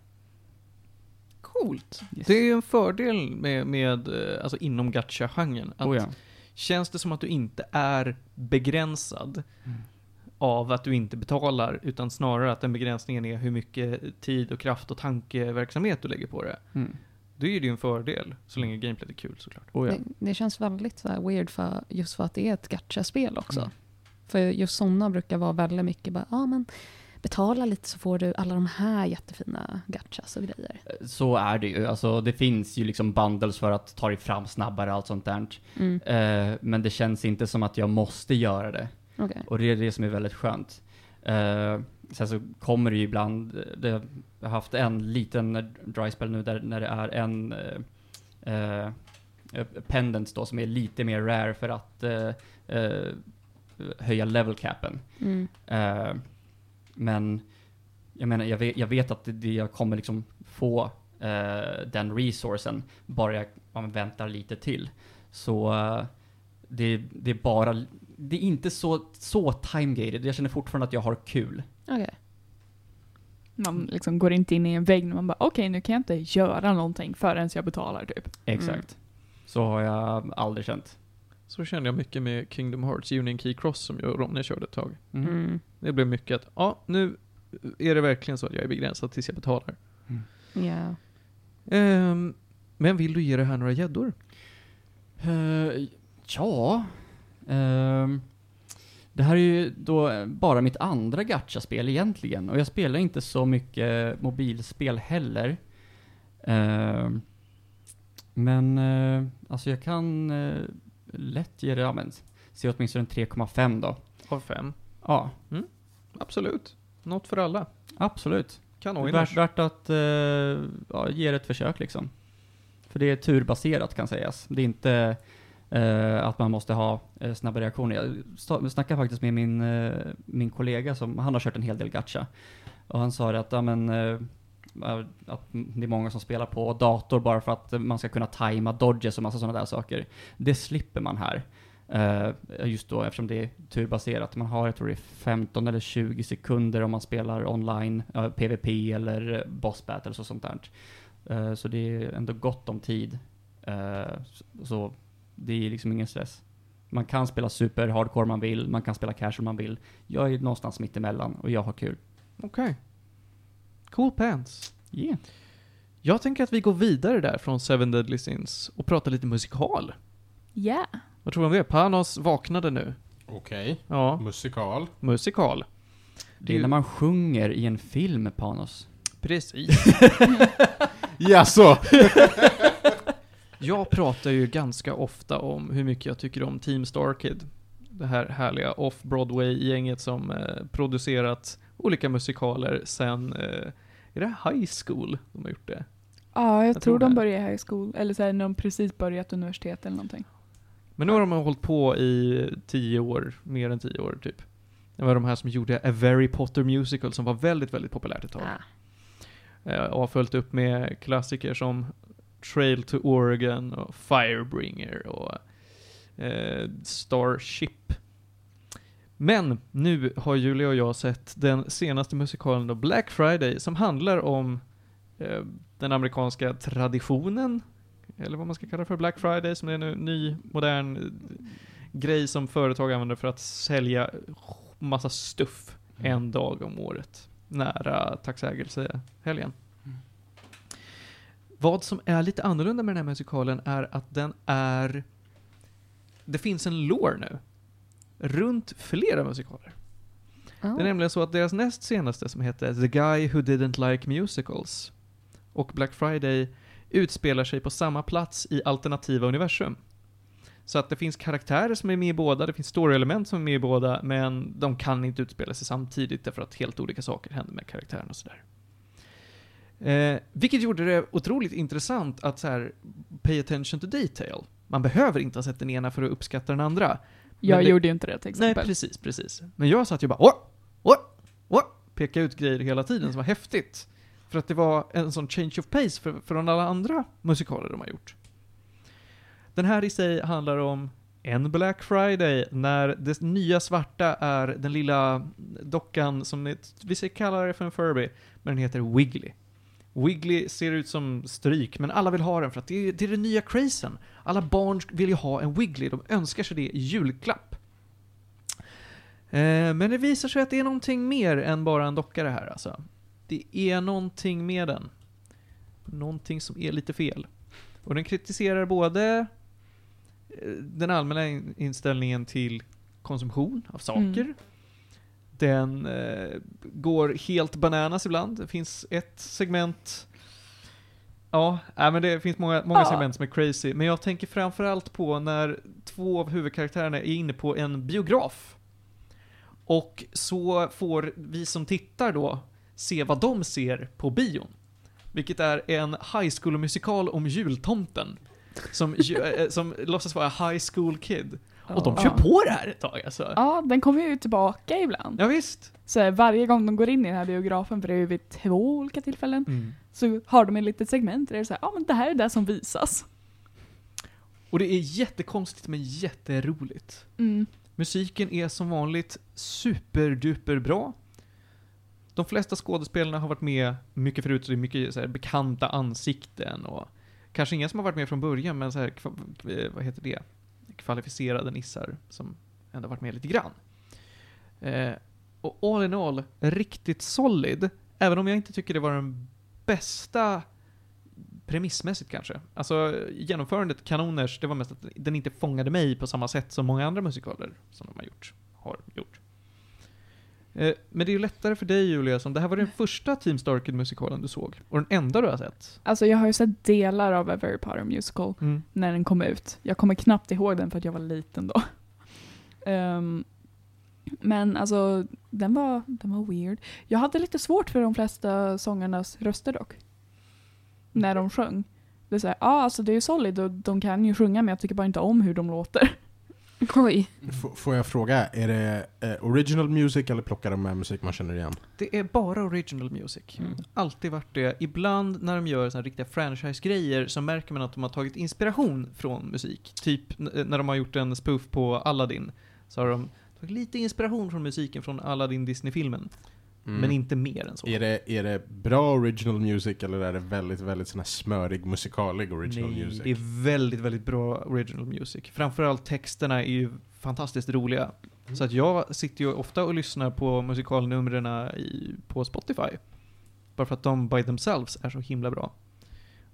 [SPEAKER 4] Coolt.
[SPEAKER 2] Yes.
[SPEAKER 4] Det är ju en fördel med, med alltså inom gacha-genren.
[SPEAKER 2] Oh ja.
[SPEAKER 4] Känns det som att du inte är begränsad
[SPEAKER 2] Mm.
[SPEAKER 4] Av att du inte betalar, utan snarare att den begränsningen är hur mycket tid och kraft och tankeverksamhet du lägger på det.
[SPEAKER 2] Mm.
[SPEAKER 4] Då är det ju en fördel, så länge gameplayet är kul såklart.
[SPEAKER 2] Oh ja.
[SPEAKER 5] Det, det känns väldigt så här weird för, just för att det är ett gacha-spel också.
[SPEAKER 2] Mm.
[SPEAKER 5] För just sådana brukar vara väldigt mycket bara, ja men betala lite så får du alla de här jättefina gachas och grejer.
[SPEAKER 2] Så är det ju. Alltså det finns ju liksom bundles för att ta dig fram snabbare och allt sånt där.
[SPEAKER 5] Mm.
[SPEAKER 2] Eh, men det känns inte som att jag måste göra det.
[SPEAKER 5] Okej.
[SPEAKER 2] Och det är det som är väldigt skönt. Eh, sen så kommer det ju ibland, det, jag har haft en liten dry spell nu där när det är en eh, eh, pendant då som är lite mer rare för att eh, höja level capen.
[SPEAKER 5] Mm.
[SPEAKER 2] Men jag menar, jag vet, jag vet att det, det jag kommer liksom få den resourcen bara jag väntar lite till. Så det, det är bara, det är inte så, så time-gated. Jag känner fortfarande att jag har kul.
[SPEAKER 5] Okej.
[SPEAKER 3] Man liksom går inte in i en vägg när man bara okej nu kan jag inte göra någonting förrän jag betalar typ.
[SPEAKER 2] Exakt. Så har jag aldrig känt.
[SPEAKER 4] Så kände jag mycket med Kingdom Hearts Union Key Cross som jag och Ronny körde ett tag.
[SPEAKER 2] Mm.
[SPEAKER 5] Mm.
[SPEAKER 4] Det blev mycket att, ja, nu är det verkligen så att jag är begränsad tills jag betalar.
[SPEAKER 5] Ja.
[SPEAKER 4] Ehm, men vill du ge det här några gäddor?
[SPEAKER 2] Eh, ja. Ehm, det här är ju då bara mitt andra gacha-spel egentligen. Och jag spelar inte så mycket mobilspel heller. Ehm, men eh, alltså jag kan eh, lätt ge det, ja men, se åtminstone en 3,5 då.
[SPEAKER 4] Av fem?
[SPEAKER 2] Ja,
[SPEAKER 4] Absolut. Något för alla.
[SPEAKER 2] absolut.
[SPEAKER 4] Kanoners.
[SPEAKER 2] Värt, värt att eh, ja, ge det ett försök liksom. För det är turbaserat kan sägas. Det är inte Uh, att man måste ha uh, snabba reaktioner. Jag snackade faktiskt med min, uh, min kollega som, han har kört en hel del gacha. Och han sa det att, ja, men, att det är många som spelar på dator bara för att man ska kunna tajma dodges och massa sådana där saker. Det slipper man här. Just då eftersom det är turbaserat. Man har, jag tror det är 15 eller 20 sekunder om man spelar online, ja, PVP eller boss battles och sånt där. Så det är ändå gott om tid. Så, så det är liksom ingen stress. Man kan spela super hardcore om man vill, man kan spela casual om man vill. Jag är någonstans mitt emellan och jag har kul.
[SPEAKER 4] Okej. Cool pants.
[SPEAKER 2] Yeah.
[SPEAKER 4] Jag tänker att vi går vidare där från Seven Deadly Sins och pratar lite musikal.
[SPEAKER 3] Yeah.
[SPEAKER 4] Vad tror du om det? Panos vaknade nu.
[SPEAKER 1] Okej.
[SPEAKER 4] Ja,
[SPEAKER 1] Musikal.
[SPEAKER 4] musikal.
[SPEAKER 2] Det är när man sjunger i en film, Panos.
[SPEAKER 4] Precis.
[SPEAKER 1] Jaså?
[SPEAKER 4] Jag pratar ju ganska ofta om hur mycket jag tycker om Team Starkid. Det här härliga off-Broadway-gänget som eh, producerat olika musikaler sen, eh, är det High School de har gjort det?
[SPEAKER 3] Ja, jag,
[SPEAKER 4] tror
[SPEAKER 3] tror de
[SPEAKER 4] det.
[SPEAKER 3] börjar high school, eller så här, när de precis börjat universitet eller någonting.
[SPEAKER 4] Men nu har de hållit på i tio år, mer än tio år typ. Det var de här som gjorde A Very Potter Musical som var väldigt, väldigt populärt ett tag.
[SPEAKER 5] Ah.
[SPEAKER 4] Eh, och har följt upp med klassiker som Trail to Oregon och Firebringer och eh, Starship. Men nu har Julia och jag sett den senaste musikalen då, Black Friday, som handlar om eh, den amerikanska traditionen, eller vad man ska kalla för, Black Friday, som är en ny, modern eh, grej som företag använder för att sälja massa stuff en dag om året, nära tacksägelsehelgen. Vad som är lite annorlunda med den här musikalen är att den är det finns en lore nu. Runt flera musikaler. Det är nämligen så att deras näst senaste som heter The Guy Who Didn't Like Musicals och Black Friday utspelar sig på samma plats i alternativa universum. Så att det finns karaktärer som är med i båda, det finns story-element som är med i båda, men de kan inte utspela sig samtidigt därför att helt olika saker händer med karaktärerna och sådär. Eh, vilket gjorde det otroligt intressant att så här, pay attention to detail. Man behöver inte ha sett den ena för att uppskatta den andra.
[SPEAKER 3] Jag
[SPEAKER 4] det-
[SPEAKER 3] gjorde ju inte det till
[SPEAKER 4] Nej,
[SPEAKER 3] exempel.
[SPEAKER 4] precis, precis. Men jag satt ju bara åh, åh, åh, peka ut grejer hela tiden som var häftigt. För att det var en sån change of pace för, från alla andra musikaler de har gjort. Den här i sig handlar om en Black Friday när det nya svarta är den lilla dockan som vi ska kalla det för en Furby, men den heter Wiggly. Wiggly ser ut som stryk, men alla vill ha den för att det är, det är den nya crazen. Alla barn vill ju ha en Wiggly, de önskar sig det i julklapp. Eh, men det visar sig att det är någonting mer än bara en docka det här alltså. Det är någonting med den. Någonting som är lite fel. Och den kritiserar både eh, den allmänna inställningen till konsumtion av saker.
[SPEAKER 3] Mm.
[SPEAKER 4] Den eh, går helt bananas ibland. Det finns ett segment Ja, nej, men det finns många, många
[SPEAKER 3] Ja.
[SPEAKER 4] segment som är crazy. Men jag tänker framförallt på när två av huvudkaraktärerna är inne på en biograf. Och så får vi som tittar då se vad de ser på bion. Vilket är en high school-musikal om jultomten. Som, eh, som låtsas vara high school kid. Och de
[SPEAKER 3] Ja.
[SPEAKER 4] kör på det här ett tag alltså.
[SPEAKER 3] Ja, den kommer ju tillbaka ibland.
[SPEAKER 4] Ja, visst.
[SPEAKER 3] Så här, varje gång de går in i den här biografen, för det är ju vid två olika tillfällen, så har de ett litet segment där det är så ja men det här är det som visas.
[SPEAKER 4] Och det är jättekonstigt men jätteroligt.
[SPEAKER 3] Mm.
[SPEAKER 4] Musiken är som vanligt superduper bra. De flesta skådespelarna har varit med mycket förut, så det är mycket så här bekanta ansikten och kanske inga som har varit med från början, men så här, vad heter det? Kvalificerade nissar som ändå varit med lite grann. Eh, och all in all, riktigt solid, även om jag inte tycker det var den bästa premissmässigt kanske. Alltså genomförandet kanoners, det var mest att den inte fångade mig på samma sätt som många andra musikaler som de har gjort. Har gjort. Eh, Men det är ju lättare för dig Julia, som det här var den första Team Starkid-musikalen du såg. Och den enda du har sett.
[SPEAKER 3] Alltså jag har ju sett delar av A Very Potter Musical
[SPEAKER 4] Mm.
[SPEAKER 3] när den kom ut. Jag kommer knappt ihåg den för att jag var liten då. Ehm, men alltså, den var, den var weird. Jag hade lite svårt för de flesta sångarnas röster dock. När de sjöng. Det är såhär, ja alltså det är ju solid och de kan ju sjunga men jag tycker bara inte om hur de låter.
[SPEAKER 5] Oj.
[SPEAKER 1] F- får jag fråga, är det eh, original music eller plockar de med musik man känner igen?
[SPEAKER 4] Det är bara original music.
[SPEAKER 2] Mm.
[SPEAKER 4] Alltid varit det. Ibland när de gör såna här riktiga franchise-grejer så märker man att de har tagit inspiration från musik. Typ n- när de har gjort en spoof på Aladdin. Så har de tagit lite inspiration från musiken från Aladdin Disney-filmen.
[SPEAKER 1] Mm.
[SPEAKER 4] Men inte mer än så.
[SPEAKER 1] Är det, är det bra original music eller är det väldigt, väldigt sån här smörig, musikalig original
[SPEAKER 4] Nej,
[SPEAKER 1] music?
[SPEAKER 4] det är väldigt, väldigt bra original music. Framförallt texterna är ju fantastiskt roliga. Så att jag sitter ju ofta och lyssnar på musikalnumren på Spotify. Bara för att de by themselves är så himla bra.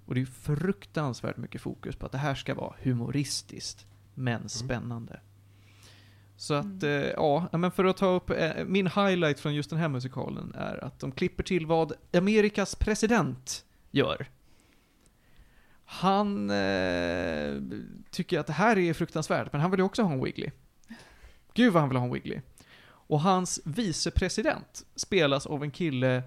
[SPEAKER 4] Och det är ju fruktansvärt mycket fokus på att det här ska vara humoristiskt, men spännande. Så att, eh, ja, men för att ta upp, eh, min highlight från just den här musikalen är att de klipper till vad Amerikas president gör. Han eh, tycker att det här är fruktansvärt, men han vill ju också ha en Wiggly. Gud vad han vill ha en Wiggly. Och hans vicepresident spelas av en kille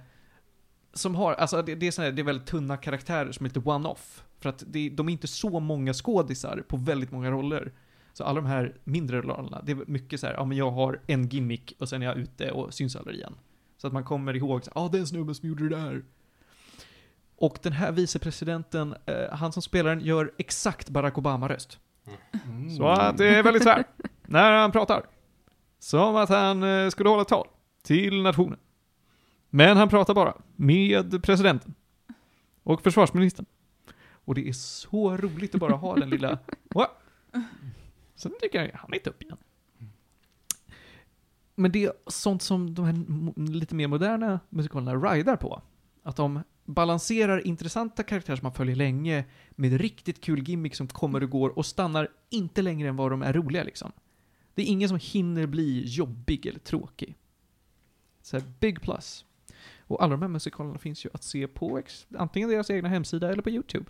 [SPEAKER 4] som har, alltså det, det är, sån här, det är väldigt tunna karaktärer som är lite one-off. För att det, de är inte så många skådisar på väldigt många roller. Så alla de här mindre rollerna, det är mycket så här, ja men jag har en gimmick och sen är jag ute och syns aldrig igen. Så att man kommer ihåg, ja ah, det är en snubbe som gjorde det där. Och den här vicepresidenten, eh, han som spelar den gör exakt Barack Obama-röst.
[SPEAKER 1] Mm.
[SPEAKER 4] Så att det är väldigt så här, när han pratar. Som att han eh, skulle hålla ett tal till nationen. Men han pratar bara med presidenten. Och försvarsministern. Och det är så roligt att bara ha den lilla... Va? Sen tycker jag, han är inte upp igen. Men det är sånt som de här lite mer moderna musikalerna ridar på. Att de balanserar intressanta karaktärer som man följer länge med riktigt kul gimmick som kommer och går och stannar inte längre än vad de är roliga liksom. Det är ingen som hinner bli jobbig eller tråkig. Så här, big plus. Och alla de här musikalerna finns ju att se på ex- antingen deras egna hemsida eller på YouTube.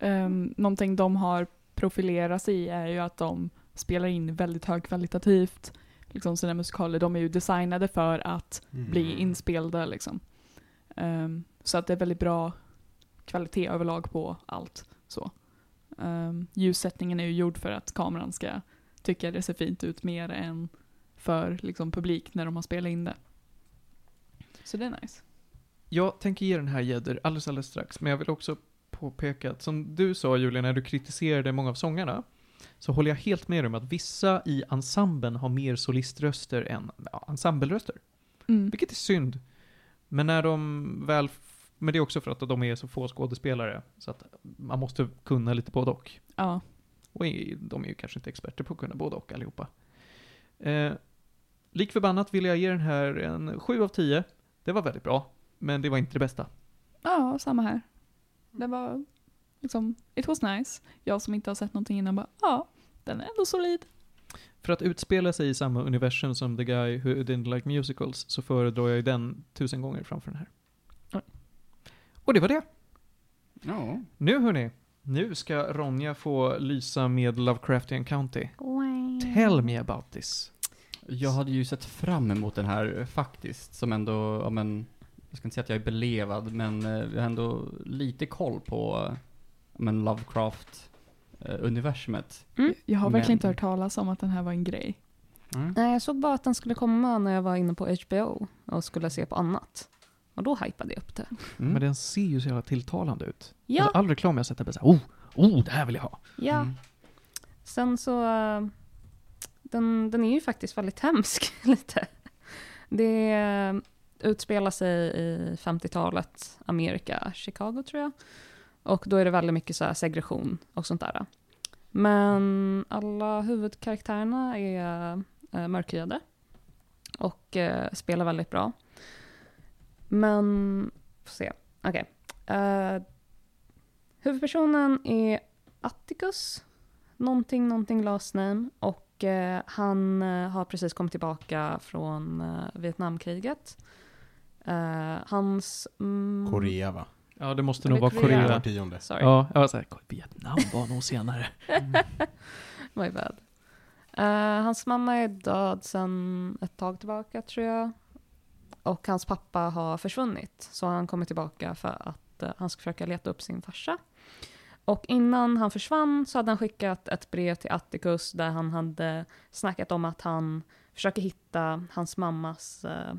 [SPEAKER 3] Um, någonting de har profilerat sig i är ju att de spelar in väldigt högkvalitativt. Liksom sina musikaler, de är ju designade för att bli
[SPEAKER 1] Mm.
[SPEAKER 3] inspelade liksom. Ehm, så att det är väldigt bra kvalitet överlag på allt. Så. Um, ljussättningen är ju gjord för att kameran ska tycka det ser fint ut mer än för liksom, publik när de har spelat in det. Så det är nice.
[SPEAKER 4] Jag tänker ge den här Jedder alldeles, alldeles strax, men jag vill också påpeka att som du sa Julia, när du kritiserade många av sångarna, så håller jag helt med dig om att vissa i ensemblen har mer soliströster än ja, ensembleröster.
[SPEAKER 3] Mm.
[SPEAKER 4] Vilket är synd. Men när de väl, men det är också för att de är så få skådespelare, så att man måste kunna lite både och.
[SPEAKER 3] Ja.
[SPEAKER 4] Och de är ju kanske inte experter på att kunna både och allihopa. Eh, lik förbannat vill jag ge den här en 7 av 10. Det var väldigt bra, men det var inte det bästa.
[SPEAKER 3] ja, samma här. Det var liksom, it was nice. Jag som inte har sett någonting innan bara, ja, den är ändå solid.
[SPEAKER 4] För att utspela sig i samma universum som The Guy Who Didn't Like Musicals så föredrar jag ju den tusen gånger framför den här. Och det var det.
[SPEAKER 2] Ja.
[SPEAKER 4] Nu hörni, nu ska Ronja få lysa med Lovecraftian County. Tell me about this.
[SPEAKER 2] Jag hade ju sett fram emot den här eh, faktiskt, som ändå, ja men, jag ska inte säga att jag är belevad, men eh, jag har ändå lite koll på, eh, men Lovecraft-universumet.
[SPEAKER 5] Mm.
[SPEAKER 3] Jag har verkligen
[SPEAKER 2] Men-
[SPEAKER 3] inte hört talas om att den här var en grej.
[SPEAKER 2] Mm.
[SPEAKER 5] Nej, jag såg bara att den skulle komma när jag var inne på HBO och skulle se på annat. Och då hypade jag upp det.
[SPEAKER 2] Mm.
[SPEAKER 4] Men den ser ju så jävla tilltalande ut.
[SPEAKER 5] Ja,
[SPEAKER 4] Alltså, all reklam jag sett är bara såhär, oh, oh, det här vill jag ha.
[SPEAKER 5] ja.
[SPEAKER 2] Mm.
[SPEAKER 5] Sen så... eh, Den, den är ju faktiskt väldigt hemsk, lite. Det eh, utspelar sig i 50-talet, Amerika, Chicago tror jag. Och då är det väldigt mycket så här segregation och sånt där. Men alla huvudkaraktärerna är eh, mörkhyade och eh, spelar väldigt bra. Men, får se. Okej. Eh, huvudpersonen är Atticus, någonting, någonting last name. Och uh, han uh, har precis kommit tillbaka från eh, Vietnamkriget. Eh, hans... Mm,
[SPEAKER 1] Korea va?
[SPEAKER 4] Ja, det måste nog vara
[SPEAKER 5] Korea.
[SPEAKER 4] Korea.
[SPEAKER 5] Sorry.
[SPEAKER 4] Ja, jag var såhär, Vietnam var nog senare.
[SPEAKER 5] My bad. Eh, hans mamma är död sedan ett tag tillbaka tror jag. Och hans pappa har försvunnit. Så han kommer tillbaka för att eh, han ska försöka leta upp sin farsa. Och innan han försvann så hade han skickat ett brev till Atticus där han hade snackat om att han försöker hitta hans mammas eh,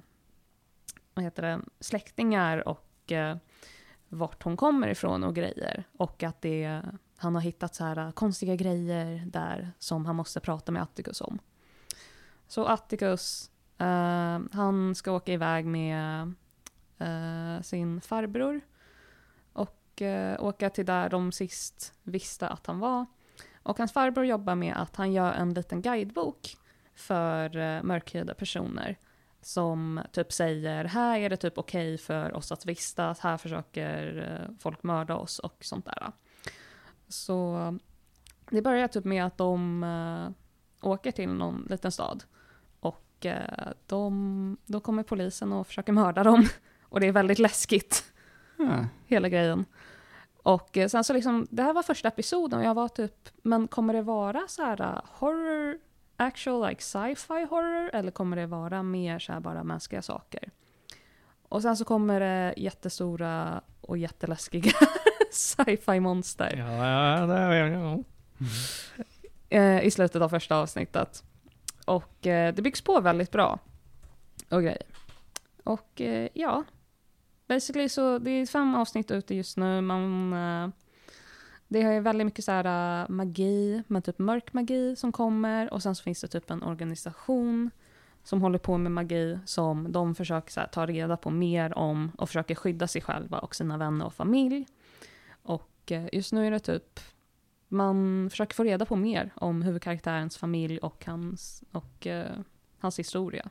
[SPEAKER 5] vad heter det, släktingar och eh, vart hon kommer ifrån och grejer. Och att det han har hittat så här konstiga grejer där som han måste prata med Atticus om. Så Atticus, eh, han ska åka iväg med eh, sin farbror och eh, åka till där de sist visste att han var. Och hans farbror jobbar med att han gör en liten guidebok för eh, mörkhyade personer som typ säger här är det typ okej för oss att vistas, här försöker eh, folk mörda oss och sånt där. Så det börjar typ med att de uh, åker till någon liten stad. Och uh, de, då kommer polisen och försöker mörda dem. Och det är väldigt läskigt,
[SPEAKER 2] Ja.
[SPEAKER 5] hela grejen. Och sen så liksom, det här var första episoden och jag var typ, men kommer det vara så här horror, actual like sci-fi horror? Eller kommer det vara mer så här bara mänskliga saker? Och sen så kommer det jättestora och jätteläskiga sci-fi monster.
[SPEAKER 4] Ja, ja, det är ja.
[SPEAKER 5] eh, i slutet av första avsnittet. Och eh, det byggs på väldigt bra. Och grejer. Och eh, ja, basically så det är fem avsnitt ute just nu. Man, det är väldigt mycket så här äh, magi, men typ mörk magi som kommer. Och sen så finns det typ en organisation som håller på med magi som de försöker så här, ta reda på mer om och försöker skydda sig själva och sina vänner och familj. Och äh, just nu är det typ man försöker få reda på mer om huvudkaraktärens familj och hans, och, eh, hans historia.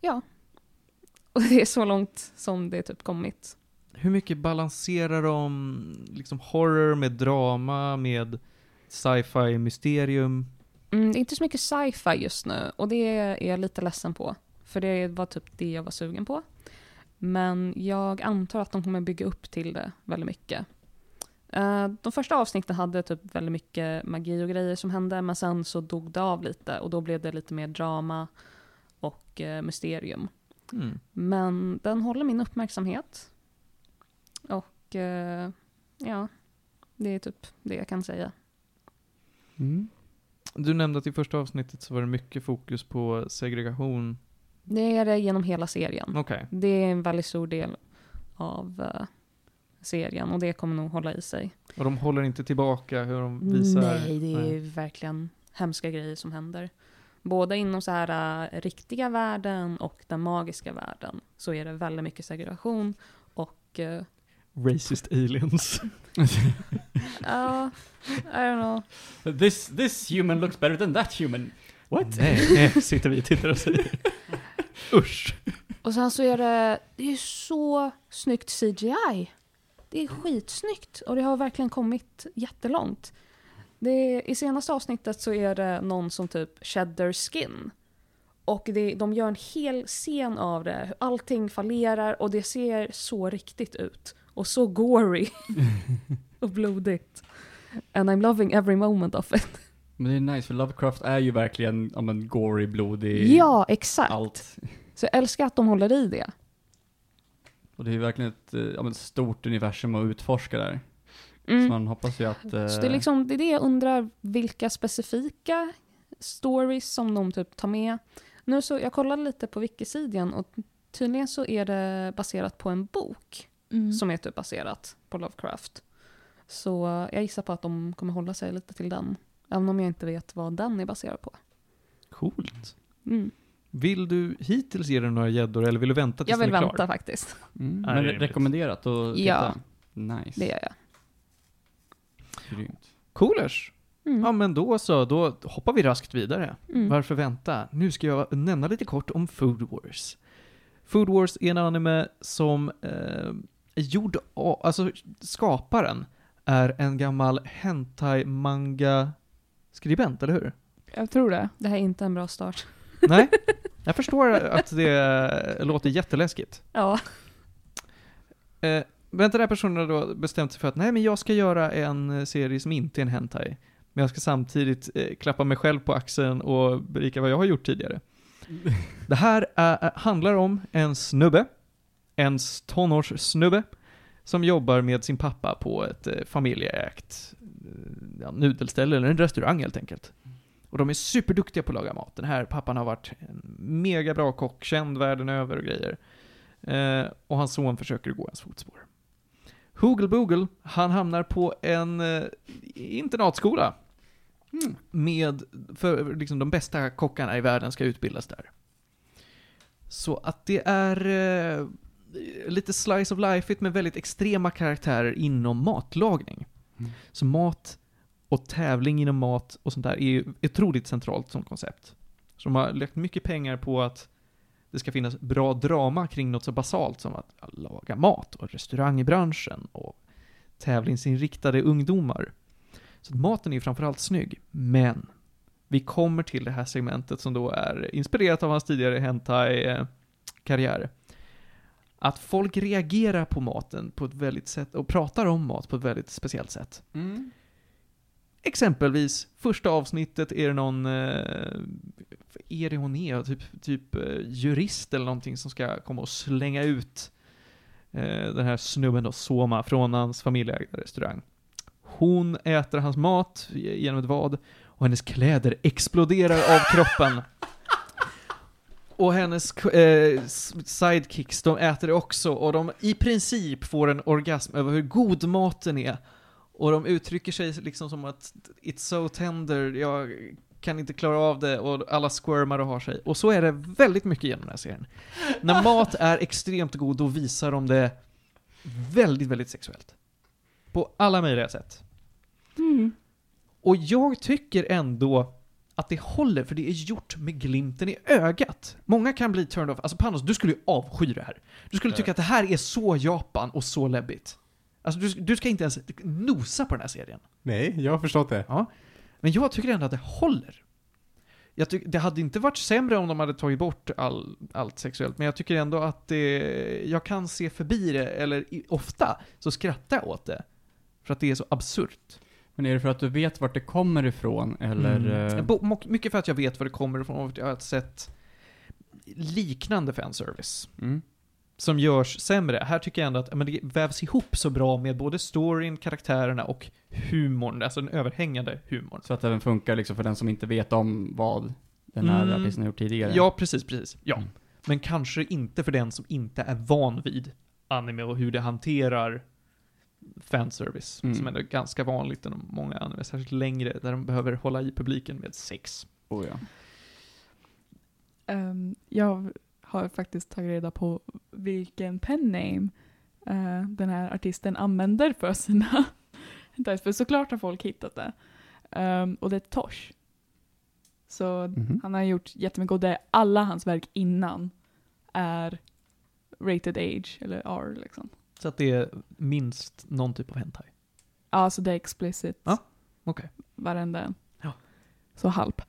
[SPEAKER 5] Ja. Och det är så långt som det typ kommit.
[SPEAKER 4] Hur mycket balanserar de liksom horror med drama, med sci-fi mysterium?
[SPEAKER 5] Mm, det är inte så mycket sci-fi just nu och det är jag lite ledsen på. För det var typ det jag var sugen på. Men jag antar att de kommer bygga upp till det väldigt mycket. Eh, de första avsnitten hade typ väldigt mycket magi och grejer som hände men sen så dog det av lite och då blev det lite mer drama och eh, mysterium.
[SPEAKER 4] Mm.
[SPEAKER 5] Men den håller min uppmärksamhet. Och eh, ja, det är typ det jag kan säga.
[SPEAKER 2] Mm.
[SPEAKER 4] Du nämnde att i första avsnittet så var det mycket fokus på segregation.
[SPEAKER 5] Det är det genom hela serien.
[SPEAKER 4] Okej.
[SPEAKER 5] Det är en väldigt stor del av eh, serien och det kommer nog hålla i sig.
[SPEAKER 4] Och de håller inte tillbaka hur de visar?
[SPEAKER 5] Nej, det är
[SPEAKER 4] Nej.
[SPEAKER 5] verkligen hemska grejer som händer. Både inom så här eh, riktiga världen och den magiska världen så är det väldigt mycket segregation och eh,
[SPEAKER 4] Racist aliens.
[SPEAKER 5] ja, I don't know.
[SPEAKER 2] This, this human looks better than that human. What?
[SPEAKER 4] Nej, nej, sitter vi och tittar och säger. Usch.
[SPEAKER 5] Och sen så är det, det är så snyggt CGI. Det är skitsnyggt och det har verkligen kommit jättelångt. Det är, I senaste avsnittet så är det någon som typ cheddar skin. Och det, de gör en hel scen av det. hur Allting fallerar och det ser så riktigt ut. Och så gory. och blodigt. And I'm loving every moment of it.
[SPEAKER 2] Men det är nice, för Lovecraft är ju verkligen, ja men, gory, blodig,
[SPEAKER 5] Ja, exakt.
[SPEAKER 2] allt.
[SPEAKER 5] Så jag älskar att de håller i det.
[SPEAKER 2] Och det är ju verkligen ett, eh, ja men, stort universum att utforska där.
[SPEAKER 5] Mm.
[SPEAKER 2] Så man hoppas ju att...
[SPEAKER 5] Så det är,
[SPEAKER 2] eh,
[SPEAKER 5] liksom, det är det jag undrar, vilka specifika stories som de typ tar med. Nu så, jag kollade lite på Wikisidan och tydligen så är det baserat på en bok
[SPEAKER 3] Mm.
[SPEAKER 5] som är typ baserat på Lovecraft. Så jag gissar på att de kommer hålla sig lite till den. Även om jag inte vet vad den är baserad på.
[SPEAKER 4] Coolt.
[SPEAKER 5] Mm.
[SPEAKER 4] Vill du hittills ge den några gäddor eller vill du vänta tills
[SPEAKER 5] Jag vill
[SPEAKER 4] den är
[SPEAKER 5] vänta
[SPEAKER 4] klar?
[SPEAKER 5] faktiskt.
[SPEAKER 2] Mm,
[SPEAKER 4] Nej,
[SPEAKER 2] men
[SPEAKER 4] det är
[SPEAKER 2] re-
[SPEAKER 4] rimligt.
[SPEAKER 2] rekommenderat att titta?
[SPEAKER 5] Ja.
[SPEAKER 2] Nice.
[SPEAKER 5] Det gör jag.
[SPEAKER 2] Grymt.
[SPEAKER 4] Coolers.
[SPEAKER 5] Mm.
[SPEAKER 4] Ja men då så, då hoppar vi raskt vidare.
[SPEAKER 5] Mm.
[SPEAKER 4] Varför vänta? Nu ska jag nämna lite kort om Food Wars. Food Wars är en anime som eh, är gjord av, alltså skaparen är en gammal hentai-manga-skribent, eller hur?
[SPEAKER 3] Jag tror det.
[SPEAKER 5] Det här är inte en bra start.
[SPEAKER 4] Nej, jag förstår att det låter jätteläskigt.
[SPEAKER 5] Ja.
[SPEAKER 4] Eh, men den här personen har då bestämt sig för att nej men jag ska göra en serie som inte är en hentai. Men jag ska samtidigt eh, klappa mig själv på axeln och berika vad jag har gjort tidigare. Det här är, handlar om en snubbe, en tonårssnubbe, som jobbar med sin pappa på ett eh, familjeägt eh, ja, nudelställe, eller en restaurang helt enkelt. Och de är superduktiga på att laga mat. Den här pappan har varit en mega bra kock, känd världen över och grejer. Eh, och hans son försöker gå hans fotspår. Hoogle Boogle, han hamnar på en eh, internatskola.
[SPEAKER 2] Mm.
[SPEAKER 4] Med, för liksom de bästa kockarna i världen ska utbildas där. Så att det är eh, lite slice of life med väldigt extrema karaktärer inom matlagning.
[SPEAKER 2] Mm.
[SPEAKER 4] Så mat och tävling inom mat och sånt där är ju otroligt centralt som koncept. Så de har lagt mycket pengar på att det ska finnas bra drama kring något så basalt som att laga mat och restaurangbranschen och tävlingsinriktade ungdomar. Så maten är ju framförallt snygg, men vi kommer till det här segmentet som då är inspirerat av hans tidigare hentai-karriär. Att folk reagerar på maten på ett väldigt sätt och pratar om mat på ett väldigt speciellt sätt.
[SPEAKER 2] Mm.
[SPEAKER 4] Exempelvis, första avsnittet är det någon, är det hon är, typ, typ eh, jurist eller någonting som ska komma och slänga ut eh, den här snubben då, Soma, från hans familjeägda restaurang. Hon äter hans mat genom ett vad och hennes kläder exploderar av kroppen. Och hennes eh, sidekicks, de äter det också och de i princip får en orgasm över hur god maten är. Och de uttrycker sig liksom som att it's so tender, jag kan inte klara av det och alla squirmar och har sig. Och så är det väldigt mycket genom den här serien. När mat är extremt god, då visar de det väldigt, väldigt sexuellt. På alla möjliga sätt.
[SPEAKER 3] Mm.
[SPEAKER 4] Och jag tycker ändå att det håller, för det är gjort med glimten i ögat. Många kan bli turned off. Alltså Panos, du skulle ju avsky det här. Du skulle tycka att det här är så Japan och så läbbigt. Alltså du, du ska inte ens nosa på den här serien.
[SPEAKER 1] Nej, jag har förstått det.
[SPEAKER 4] Men jag tycker ändå att det håller. Jag tycker, det hade inte varit sämre om de hade tagit bort all, allt sexuellt, men jag tycker ändå att det, jag kan se förbi det, eller i, ofta så skrattar jag åt det. För att det är så absurt.
[SPEAKER 2] Men är det för att du vet vart det kommer ifrån, eller?
[SPEAKER 4] Mm.
[SPEAKER 2] eh,
[SPEAKER 4] Bo- Mycket för att jag vet var det kommer ifrån och att jag har sett liknande fanservice
[SPEAKER 2] Mm.
[SPEAKER 4] som görs sämre. Här tycker jag ändå att men det vävs ihop så bra med både storyn, karaktärerna och humorn, alltså den överhängande humorn.
[SPEAKER 2] Så att det även funkar liksom för den som inte vet om vad den här
[SPEAKER 4] Mm.
[SPEAKER 2] artisten har gjort tidigare?
[SPEAKER 4] Ja, precis, precis. Ja.
[SPEAKER 2] Mm.
[SPEAKER 4] Men kanske inte för den som inte är van vid anime och hur det hanterar fanservice.
[SPEAKER 2] Mm.
[SPEAKER 4] Som ändå är ganska vanligt inom många anime, särskilt längre, där de behöver hålla i publiken med sex.
[SPEAKER 2] Oh, ja.
[SPEAKER 3] Ehm, jag har faktiskt tagit reda på vilken pen name eh, den här artisten använder för sina. För såklart har folk hittat det. Ehm, och det är Tosh. Så
[SPEAKER 2] Mhm.
[SPEAKER 3] han har gjort jättemycket och det, alla hans verk innan är rated age, eller R liksom.
[SPEAKER 4] Så att det är minst någon typ av hentai.
[SPEAKER 3] Ja, så det är explicit.
[SPEAKER 4] Ja, okej.
[SPEAKER 3] Varenda en.
[SPEAKER 4] Ja.
[SPEAKER 3] Så halp.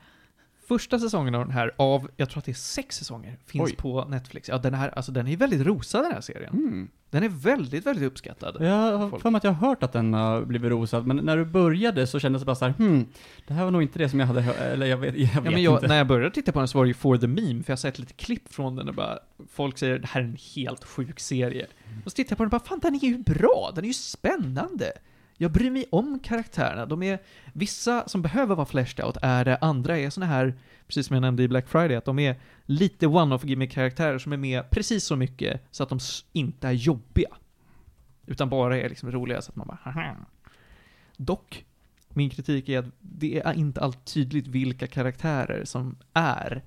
[SPEAKER 4] Första säsongen av den här, av, jag tror att det är sex säsonger, finns
[SPEAKER 2] Oj.
[SPEAKER 4] på Netflix. Ja, den här, alltså den är väldigt rosad den här serien.
[SPEAKER 2] Mm.
[SPEAKER 4] Den är väldigt, väldigt uppskattad.
[SPEAKER 2] Jag har för mig att jag har hört att den har blivit rosad, men när du började så kändes det bara så här, hmm, det här var nog inte det som jag hade hört, eller jag vet, jag vet
[SPEAKER 4] Ja, men jag,
[SPEAKER 2] inte.
[SPEAKER 4] när jag började titta på den så var det ju for the meme, för jag har sett lite klipp från den och bara, folk säger det här är en helt sjuk serie. Och så tittar jag på den och bara, fan den är ju bra, den är ju spännande. Jag bryr mig om karaktärerna, de är, vissa som behöver vara fleshed out är det, andra är såna här, precis som jag nämnde i Black Friday, att de är lite one-off gimmick-karaktärer som är med precis så mycket så att de inte är jobbiga. Utan bara är liksom roliga så att man bara, haha. Dock, min kritik är att det är inte alltid tydligt vilka karaktärer som är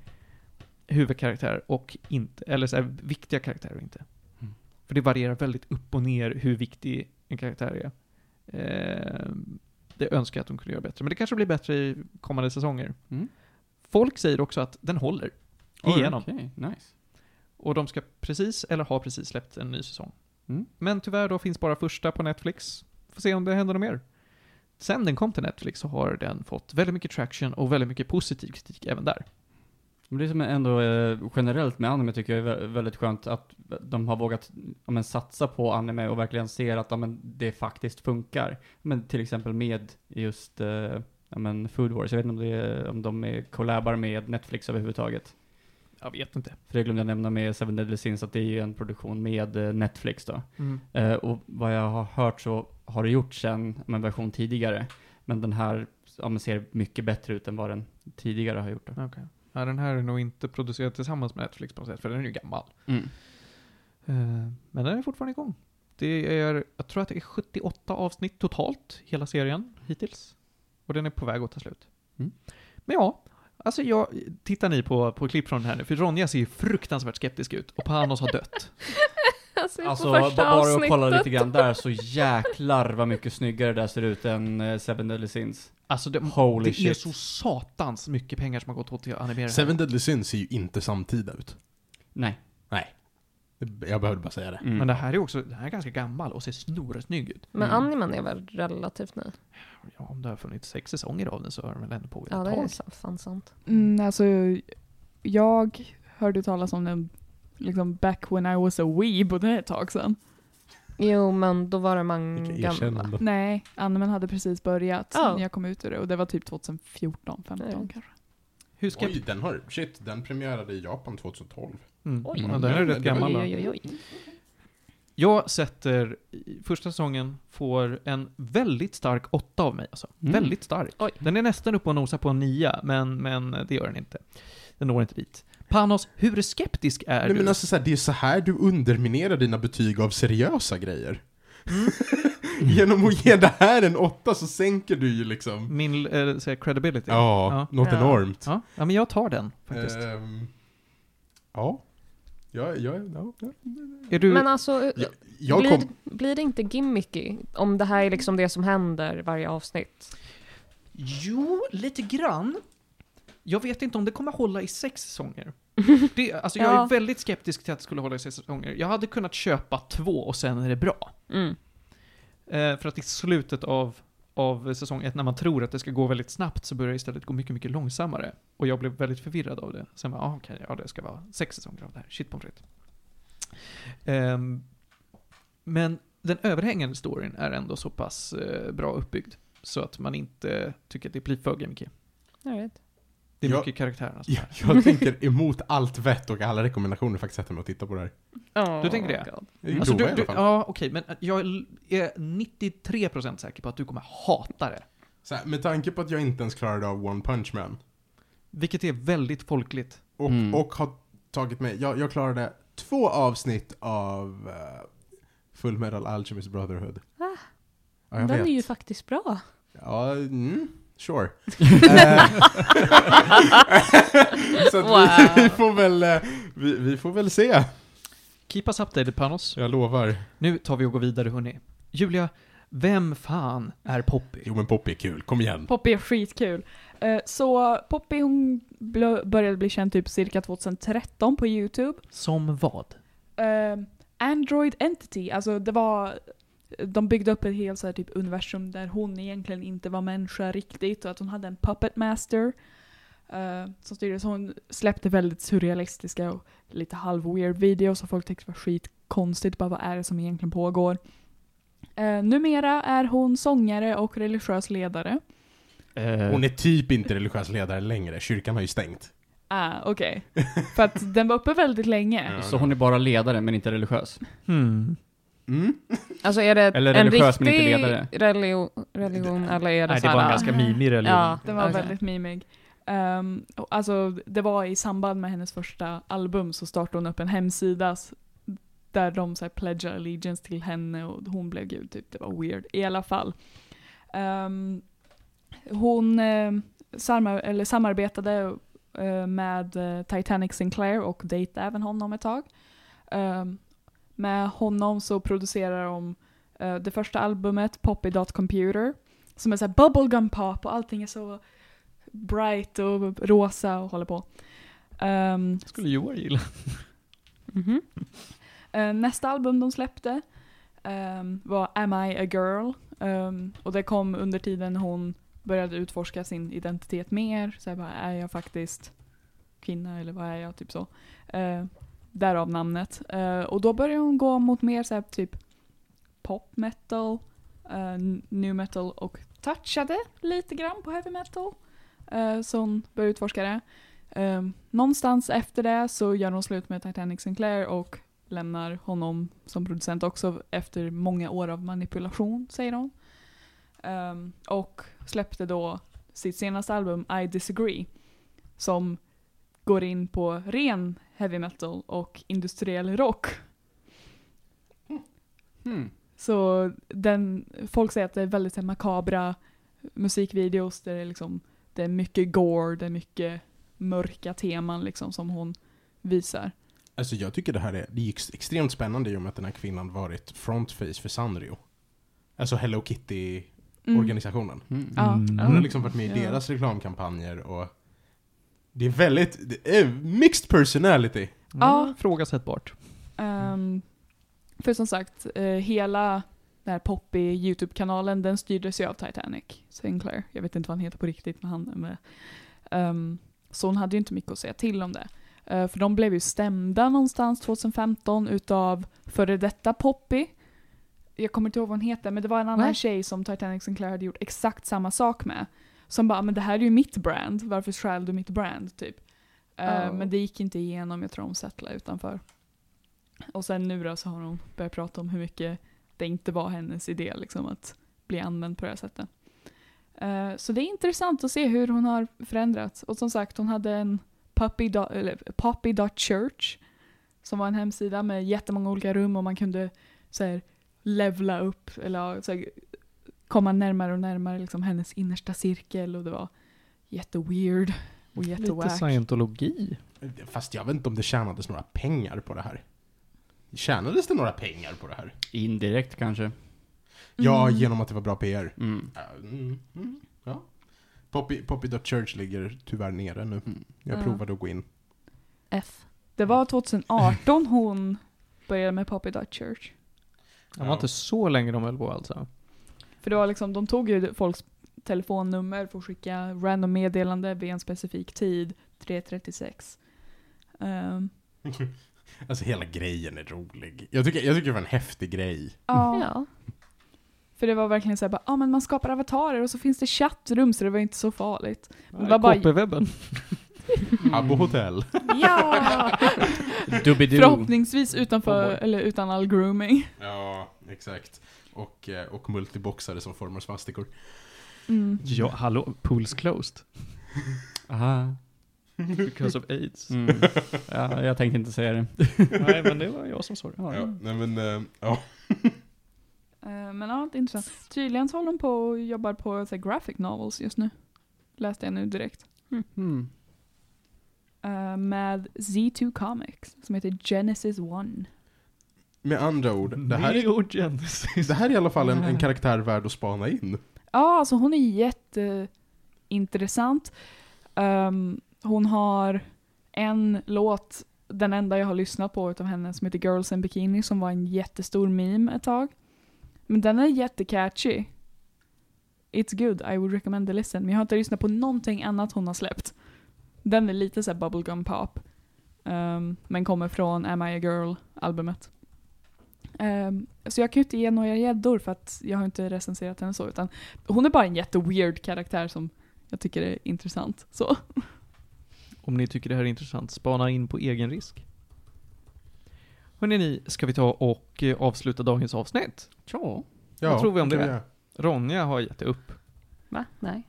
[SPEAKER 4] huvudkaraktärer och inte, eller så här, viktiga karaktärer och inte.
[SPEAKER 2] Mm.
[SPEAKER 4] För det varierar väldigt upp och ner hur viktig en karaktär är. Eh, det önskar jag att de kunde göra bättre, men det kanske blir bättre i kommande säsonger.
[SPEAKER 2] Mm.
[SPEAKER 4] Folk säger också att den håller
[SPEAKER 2] Oj,
[SPEAKER 4] igenom.
[SPEAKER 2] Okej, nice.
[SPEAKER 4] Och de ska precis, eller har precis släppt en ny säsong.
[SPEAKER 2] Mm.
[SPEAKER 4] Men tyvärr då finns bara första på Netflix. Får se om det händer något mer. Sen den kom till Netflix så har den fått väldigt mycket traction och väldigt mycket positiv kritik även där.
[SPEAKER 2] Men det som är ändå eh, generellt med anime tycker jag är vä- väldigt skönt att de har vågat men, satsa på anime och verkligen ser att men, det faktiskt funkar. Men till exempel med just eh, men Food Wars, jag vet inte om, det är, om de är collabar med Netflix överhuvudtaget.
[SPEAKER 4] Jag vet inte.
[SPEAKER 2] För det glömde jag nämna med Seven Deadly Sins att det är ju en produktion med eh, Netflix då.
[SPEAKER 4] Mm.
[SPEAKER 2] Eh, och vad jag har hört så har det gjorts en, en version tidigare. Men den här ja, men ser mycket bättre ut än vad den tidigare har gjort. Då.
[SPEAKER 4] Okej. Ja, den här är nog inte producerad tillsammans med Netflix på något sätt, för den är ju gammal.
[SPEAKER 2] Mm.
[SPEAKER 4] Eh, Men den är fortfarande igång. Det är, jag tror att det är 78 avsnitt totalt, hela serien, hittills. Och den är på väg att ta slut.
[SPEAKER 2] Mm.
[SPEAKER 4] Men ja, alltså jag, tittar ni på, på klipp från den här nu? För Ronja ser ju fruktansvärt skeptisk ut och Panos har dött.
[SPEAKER 5] Alltså,
[SPEAKER 2] Alltså, bara att kolla lite grann där, så jäklar vad mycket snyggare det där ser ut än uh, Seven Deadly Sins.
[SPEAKER 4] Alltså det,
[SPEAKER 2] Holy
[SPEAKER 4] det är
[SPEAKER 2] shit.
[SPEAKER 4] så satans mycket pengar som har gått åt till att animera det här.
[SPEAKER 1] Seven Deadly Sins ser ju inte samtida ut.
[SPEAKER 2] Nej.
[SPEAKER 1] Jag behövde bara säga det.
[SPEAKER 2] Mm.
[SPEAKER 4] Men det här är också, den här är ganska gammal och ser snorsnygg ut.
[SPEAKER 5] Men
[SPEAKER 2] Mm.
[SPEAKER 5] animen är väl relativt ny?
[SPEAKER 4] Ja, om det har funnits sex säsonger av den så har den väl ändå pågått
[SPEAKER 5] Ja,
[SPEAKER 4] ett
[SPEAKER 5] det är
[SPEAKER 4] tag.
[SPEAKER 5] sa- fan sant.
[SPEAKER 3] Mm, alltså, jag hörde talas om den liksom back when I was a weeb och det är ett tag sedan.
[SPEAKER 5] Jo, men då var det många gamla.
[SPEAKER 3] Nej, animen hade precis börjat
[SPEAKER 5] Ja.
[SPEAKER 3] när jag kom ut ur det och det var typ 2014, 15
[SPEAKER 5] Nej.
[SPEAKER 3] kanske.
[SPEAKER 4] Hur ska
[SPEAKER 1] Oj, den har, shit, den premiärade i Japan 2012.
[SPEAKER 4] Mm.
[SPEAKER 5] Oj.
[SPEAKER 4] Ja, den är rätt gammal då.
[SPEAKER 5] Oj, oj, oj.
[SPEAKER 4] Jag sätter, första säsongen får en väldigt stark åtta av mig alltså.
[SPEAKER 2] Mm.
[SPEAKER 4] Väldigt stark.
[SPEAKER 5] Oj.
[SPEAKER 4] Den är nästan uppe och nosar på en nia, men, men det gör den inte. Den når inte dit. Panos, hur skeptisk är
[SPEAKER 1] Nej
[SPEAKER 4] du?
[SPEAKER 1] men alltså så här, det är så här du underminerar dina betyg av seriösa grejer.
[SPEAKER 4] Mm.
[SPEAKER 1] Genom att ge det här en åtta så sänker du ju liksom...
[SPEAKER 4] Min äh, så här, credibility.
[SPEAKER 1] Ja,
[SPEAKER 4] Ja.
[SPEAKER 1] något
[SPEAKER 5] Ja.
[SPEAKER 1] enormt.
[SPEAKER 4] ja. Ja, men jag tar den faktiskt.
[SPEAKER 1] Ehm, ja. Ja, ja, ja, ja.
[SPEAKER 4] är du...
[SPEAKER 5] Men alltså,
[SPEAKER 1] Jag, jag
[SPEAKER 5] blir,
[SPEAKER 1] kom...
[SPEAKER 5] blir det inte gimmicky om det här är liksom det som händer varje avsnitt?
[SPEAKER 4] Jo, lite grann. Jag vet inte om det kommer hålla i sex säsonger. Det, alltså jag
[SPEAKER 5] Ja.
[SPEAKER 4] är väldigt skeptisk till att det skulle hålla i sex säsonger. Jag hade kunnat köpa två och sen är det bra.
[SPEAKER 5] Mm.
[SPEAKER 4] Eh, för att i slutet av, av säsong ett, när man tror att det ska gå väldigt snabbt, så börjar det istället gå mycket, mycket långsammare. Och jag blev väldigt förvirrad av det. Sen bara, ah, okej, ja det ska vara sex säsonger av det här. Shit pommes frites. Ehm, men den överhängande storyn är ändå så pass eh, bra uppbyggd. Så att man inte tycker att det blir för gimmicky.
[SPEAKER 5] Jag vet.
[SPEAKER 4] Det är
[SPEAKER 1] Ja.
[SPEAKER 4] mycket karaktärerna som
[SPEAKER 1] Jag, jag tänker emot allt vett och alla rekommendationer faktiskt sätta mig och titta på det här.
[SPEAKER 4] Du tänker det?
[SPEAKER 5] God.
[SPEAKER 4] Alltså, du, du, ja, okej, men jag är 93% säker på att du kommer hata det.
[SPEAKER 1] Så här, med tanke på att jag inte ens klarade av One Punch Man
[SPEAKER 4] Vilket är väldigt folkligt.
[SPEAKER 1] och,
[SPEAKER 2] Mm.
[SPEAKER 1] och har tagit mig, jag, jag klarade två avsnitt av uh, Full Metal Alchemist Brotherhood.
[SPEAKER 5] Ah,
[SPEAKER 1] ja, jag
[SPEAKER 5] Den
[SPEAKER 1] vet.
[SPEAKER 5] är ju faktiskt bra.
[SPEAKER 1] Ja, mm, sure. Eh, så att vi,
[SPEAKER 5] Wow.
[SPEAKER 1] vi får väl, eh, vi, vi får väl se.
[SPEAKER 4] Keep us updated Panos.
[SPEAKER 1] Jag lovar.
[SPEAKER 4] Nu tar vi och går vidare hörni. Julia, vem fan är Poppy?
[SPEAKER 1] Jo men Poppy är kul, kom igen.
[SPEAKER 3] Poppy är skitkul. Eh, så Poppy hon började bli känd typ cirka 2013 på YouTube.
[SPEAKER 4] Som vad?
[SPEAKER 3] Android Entity, alltså det var de byggde upp ett helt så här, typ universum där hon egentligen inte var människa riktigt och att hon hade en puppet master eh, som styrde. Så hon släppte väldigt surrealistiska och lite halv-weird videos och folk tyckte det var skitkonstigt. Bara vad är det som egentligen pågår? Uh, numera är hon sångare och religiös ledare.
[SPEAKER 2] Eh,
[SPEAKER 1] Hon är typ inte religiös ledare längre, kyrkan har ju stängt.
[SPEAKER 3] Ah, okej. För att den var uppe väldigt länge.
[SPEAKER 1] Ja.
[SPEAKER 2] Så hon är bara ledare, men inte religiös?
[SPEAKER 4] Hmm.
[SPEAKER 1] Mm.
[SPEAKER 5] Alltså är det
[SPEAKER 2] Eller
[SPEAKER 5] en riktig religion, religion eller är det
[SPEAKER 4] Nej, det var en
[SPEAKER 5] här-
[SPEAKER 4] ganska mimig religion.
[SPEAKER 5] Ja,
[SPEAKER 3] Den var
[SPEAKER 5] okej.
[SPEAKER 3] väldigt mimig. Um, alltså, det var i samband med hennes första album så startade hon upp en hemsida där de så här, pledgade allegiance till henne och hon blev gud, typ. Det var weird. I alla fall. Ehm, hon eh, samar- eller samarbetade eh, med eh, Titanic Sinclair och dejtade även honom ett tag. Ehm, med honom så producerar de eh, det första albumet, Poppy.computer, som är såhär bubblegum pop och allting är så bright och rosa och håller på. Ehm,
[SPEAKER 4] Skulle Joar gilla.
[SPEAKER 5] Mhm.
[SPEAKER 3] Eh, nästa album de släppte ehm, var Am I a Girl? Ehm, och det kom under tiden hon började utforska sin identitet mer. Så här bara, är jag faktiskt kvinna eller vad är jag? Typ så. Uh, därav namnet. Uh, och då började hon gå mot mer så här, typ pop metal, uh, new metal och touchade lite grann på heavy metal. Eh, uh, så hon började utforska det. Uh, någonstans efter det så gör hon slut med Titanic Sinclair och lämnar honom som producent också efter många år av manipulation, säger hon. Um, och släppte då sitt senaste album I Disagree som går in på ren heavy metal och industriell rock.
[SPEAKER 2] Hmm.
[SPEAKER 3] Så den, folk säger att det är väldigt här, makabra musikvideos där det är, liksom, det är mycket gore, det är mycket mörka teman liksom som hon visar.
[SPEAKER 1] Alltså jag tycker det här är, det är ex- extremt spännande i och med att den här kvinnan varit frontface för Sanrio. Alltså Hello Kitty-organisationen.
[SPEAKER 3] Mm.
[SPEAKER 2] Hmm.
[SPEAKER 3] Ja.
[SPEAKER 1] Hon har
[SPEAKER 3] Mm.
[SPEAKER 1] liksom varit med i deras reklamkampanjer och det är väldigt, det är mixed personality.
[SPEAKER 3] Ja.
[SPEAKER 4] Mm, Frågasättbart.
[SPEAKER 3] Ehm, för som sagt, eh, hela den här poppy YouTube-kanalen, den styrdes ju av Titanic Sinclair. Jag vet inte vad han heter på riktigt, men han är med. Ehm, så hon hade ju inte mycket att säga till om det. Eh, för de blev ju stämda någonstans 2015 utav före detta Poppy. Jag kommer inte ihåg vad hon heter, men det var en annan
[SPEAKER 5] Va?
[SPEAKER 3] tjej som Titanic Sinclair hade gjort exakt samma sak med. Som bara, men det här är ju mitt brand, varför stjäl du mitt brand? Typ.
[SPEAKER 5] Oh.
[SPEAKER 3] Men det gick inte igenom, jag tror de settlade utanför. Och sen nu då så har hon börjat prata om hur mycket det inte var hennes idé liksom att bli använd på det här sättet. Eh, så det är intressant att se hur hon har förändrats. Och som sagt, hon hade en puppy dot, eller poppy.church som var en hemsida med jättemånga olika rum och man kunde så här, levla upp eller så här, komma närmare och närmare liksom hennes innersta cirkel och det var jätteweird och
[SPEAKER 4] Lite
[SPEAKER 3] jättewack.
[SPEAKER 4] scientologi.
[SPEAKER 1] Fast jag vet inte om det tjänades några pengar på det här. Tjänades det några pengar på det här?
[SPEAKER 2] Indirekt kanske.
[SPEAKER 1] Ja,
[SPEAKER 3] Mm.
[SPEAKER 1] genom att det var bra PR.
[SPEAKER 2] Mm.
[SPEAKER 1] Ja, Mm, mm, ja. Poppy, Poppy.church ligger tyvärr nere nu.
[SPEAKER 2] Mm.
[SPEAKER 1] Jag
[SPEAKER 3] Ja.
[SPEAKER 1] provade att gå in.
[SPEAKER 5] F.
[SPEAKER 3] Det var 2018 hon började med Poppy Dot Church.
[SPEAKER 4] Det var inte så länge de höll på alltså.
[SPEAKER 3] För det var liksom, de tog ju folks telefonnummer för att skicka random meddelande vid en specifik tid, 3.36. Um,
[SPEAKER 1] Alltså hela grejen är rolig. Jag tycker, jag tycker det var en häftig grej.
[SPEAKER 3] ja,
[SPEAKER 5] Ja.
[SPEAKER 3] för det var verkligen såhär ja ah, men man skapar avatarer och så finns det chattrum så det var inte så farligt.
[SPEAKER 4] Ja,
[SPEAKER 3] Det var bara-
[SPEAKER 4] KP-webben.
[SPEAKER 1] Habbo hotell.
[SPEAKER 3] Ja! Förhoppningsvis utanför,
[SPEAKER 4] Oh
[SPEAKER 3] eller utan all grooming.
[SPEAKER 1] Ja, exakt. Och, eh, och multiboxare som formar svastikor.
[SPEAKER 3] Mm.
[SPEAKER 4] Ja, hallå, pools closed.
[SPEAKER 2] Aha.
[SPEAKER 4] Because of AIDS.
[SPEAKER 2] Mm. Ja, jag tänkte inte säga det.
[SPEAKER 4] Nej, men det var jag som sa det.
[SPEAKER 2] Ja,
[SPEAKER 1] Ja, nej men, eh, ja.
[SPEAKER 3] Eh, men ja, det är intressant. Tydligen så håller de på och jobbar på här, graphic novels just nu. Läste jag nu direkt.
[SPEAKER 2] Mm.
[SPEAKER 3] Eh, med Z2 Comics, som heter Genesis One.
[SPEAKER 1] Med andra ord, det här, är, det här är i alla fall en, en karaktär värd att spana in.
[SPEAKER 3] Ja, alltså hon är jätteintressant. Um, hon har en låt, den enda jag har lyssnat på utav henne, som heter Girls in Bikini, som var en jättestor meme ett tag. Men den är jättecatchy. It's good, I would recommend the listen. Men jag har inte lyssnat på någonting annat hon har släppt. Den är lite såhär bubblegum pop. Um, men kommer från Am I a Girl-albumet. Um, så jag kan ju inte ge några gäddor för att jag har inte recenserat henne så, utan hon är bara en jätteweird karaktär som jag tycker är intressant. Så.
[SPEAKER 4] Om ni tycker det här är intressant, spana in på egen risk. Hörrni ni, ska vi ta och eh, avsluta dagens avsnitt?
[SPEAKER 2] Ja.
[SPEAKER 4] Vad tror vi om det?
[SPEAKER 1] göra.
[SPEAKER 4] Ronja har gett upp.
[SPEAKER 5] Va? Nej.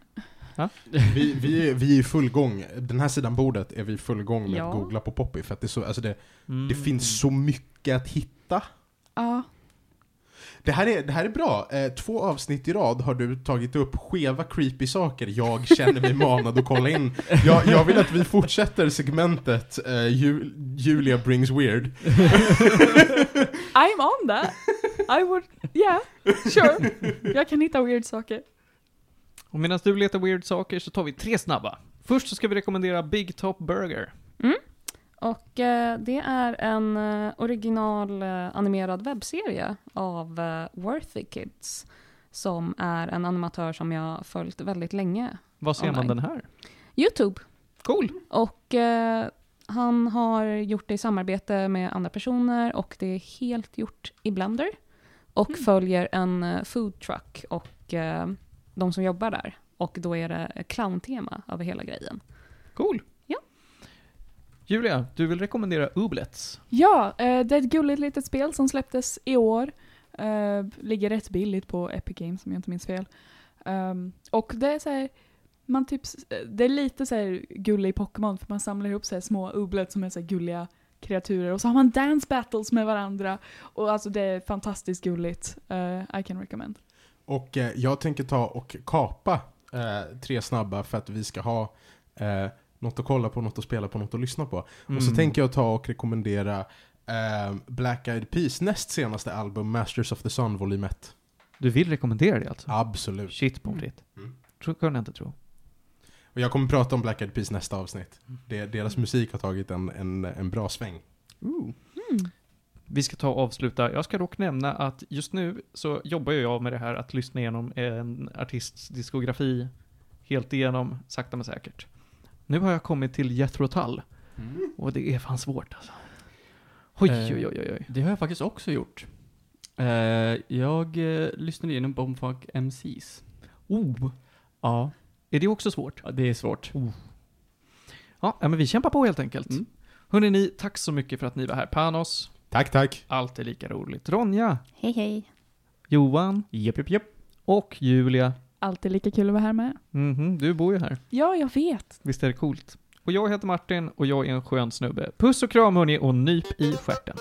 [SPEAKER 1] Vi, vi, är- vi är i full gång. Den här sidan bordet är vi i full gång med
[SPEAKER 5] Ja.
[SPEAKER 1] att googla på Poppy. För att det, är så, alltså det,
[SPEAKER 4] Mm.
[SPEAKER 1] det finns så mycket att hitta.
[SPEAKER 3] Ja.
[SPEAKER 1] Det här är, det här är bra. Eh, två avsnitt i rad har du tagit upp skeva creepy saker jag känner mig manad att kolla in. Jag, jag vill att vi fortsätter segmentet eh, Ju, Julia brings weird.
[SPEAKER 3] I'm on that! I would, yeah, sure. Jag kan hitta weird saker.
[SPEAKER 4] Och medan du letar weird saker så tar vi tre snabba. Först så ska vi rekommendera Big Top Burger.
[SPEAKER 5] Och eh, det är en eh, original eh, animerad webbserie av eh, Worthy Kids. Som är en animatör som jag följt väldigt länge.
[SPEAKER 4] Vad ser man
[SPEAKER 5] Online.
[SPEAKER 4] den här?
[SPEAKER 5] Youtube.
[SPEAKER 4] Cool!
[SPEAKER 5] Och han har gjort det i samarbete med andra personer och det är helt gjort i Blender. Och
[SPEAKER 3] Mm.
[SPEAKER 5] följer en eh, food truck och de som jobbar där. Och då är det clowntema över hela grejen.
[SPEAKER 4] Cool! Julia, du vill rekommendera Ooblets.
[SPEAKER 3] Ja, eh, det är ett gulligt litet spel som släpptes i år. Eh, ligger rätt billigt på Epic Games om jag inte minns fel. Um, och det är så här, man typ, s- det är lite så här gullig Pokémon för man samlar ihop så här små ublet som är så här gulliga kreaturer och så har man dance battles med varandra. Och alltså det är fantastiskt gulligt. Eh, I can recommend.
[SPEAKER 1] Och eh, jag tänker ta och kapa eh, tre snabba för att vi ska ha eh, något att kolla på, något att spela på, något att lyssna på. Och
[SPEAKER 4] Mm.
[SPEAKER 1] så tänker jag ta och rekommendera eh, Black Eyed Peas näst senaste album, Masters of the Sun volym 1.
[SPEAKER 4] Du vill rekommendera det alltså?
[SPEAKER 1] Absolut.
[SPEAKER 4] Shit pommes frites.
[SPEAKER 1] Mm.
[SPEAKER 4] Tror kunde jag inte tro.
[SPEAKER 1] Och jag kommer prata om Black Eyed Peas nästa avsnitt.
[SPEAKER 4] Mm.
[SPEAKER 1] Det, deras musik har tagit en, en, en bra sväng.
[SPEAKER 5] Mm.
[SPEAKER 4] Vi ska ta och avsluta. Jag ska dock nämna att just nu så jobbar jag med det här att lyssna igenom en artists diskografi helt igenom, sakta men säkert. Nu har jag kommit till Jethro Tull och det är fan svårt alltså. Oj,
[SPEAKER 2] Eh,
[SPEAKER 4] oj, oj, oj.
[SPEAKER 2] Det har jag faktiskt också gjort. Eh, jag uh, lyssnade igenom Bombfuck MCs.
[SPEAKER 4] Oh,
[SPEAKER 2] Ja,
[SPEAKER 4] är det också svårt?
[SPEAKER 2] ja, det är svårt.
[SPEAKER 4] Ja, ja, men vi kämpar på helt enkelt.
[SPEAKER 2] Mm.
[SPEAKER 4] Hörrni ni, tack så mycket för att ni var här. Panos,
[SPEAKER 1] Tack, tack.
[SPEAKER 4] alltid lika roligt. Ronja,
[SPEAKER 5] Hej hej.
[SPEAKER 4] Johan
[SPEAKER 2] Japp, japp, japp.
[SPEAKER 4] och Julia.
[SPEAKER 3] Alltid lika kul att vara här med.
[SPEAKER 4] Mhm, du bor ju här.
[SPEAKER 3] Ja, jag vet.
[SPEAKER 4] Visst är det coolt? Och jag heter Martin och jag är en skön snubbe. Puss och kram hörni och nyp i stjärten.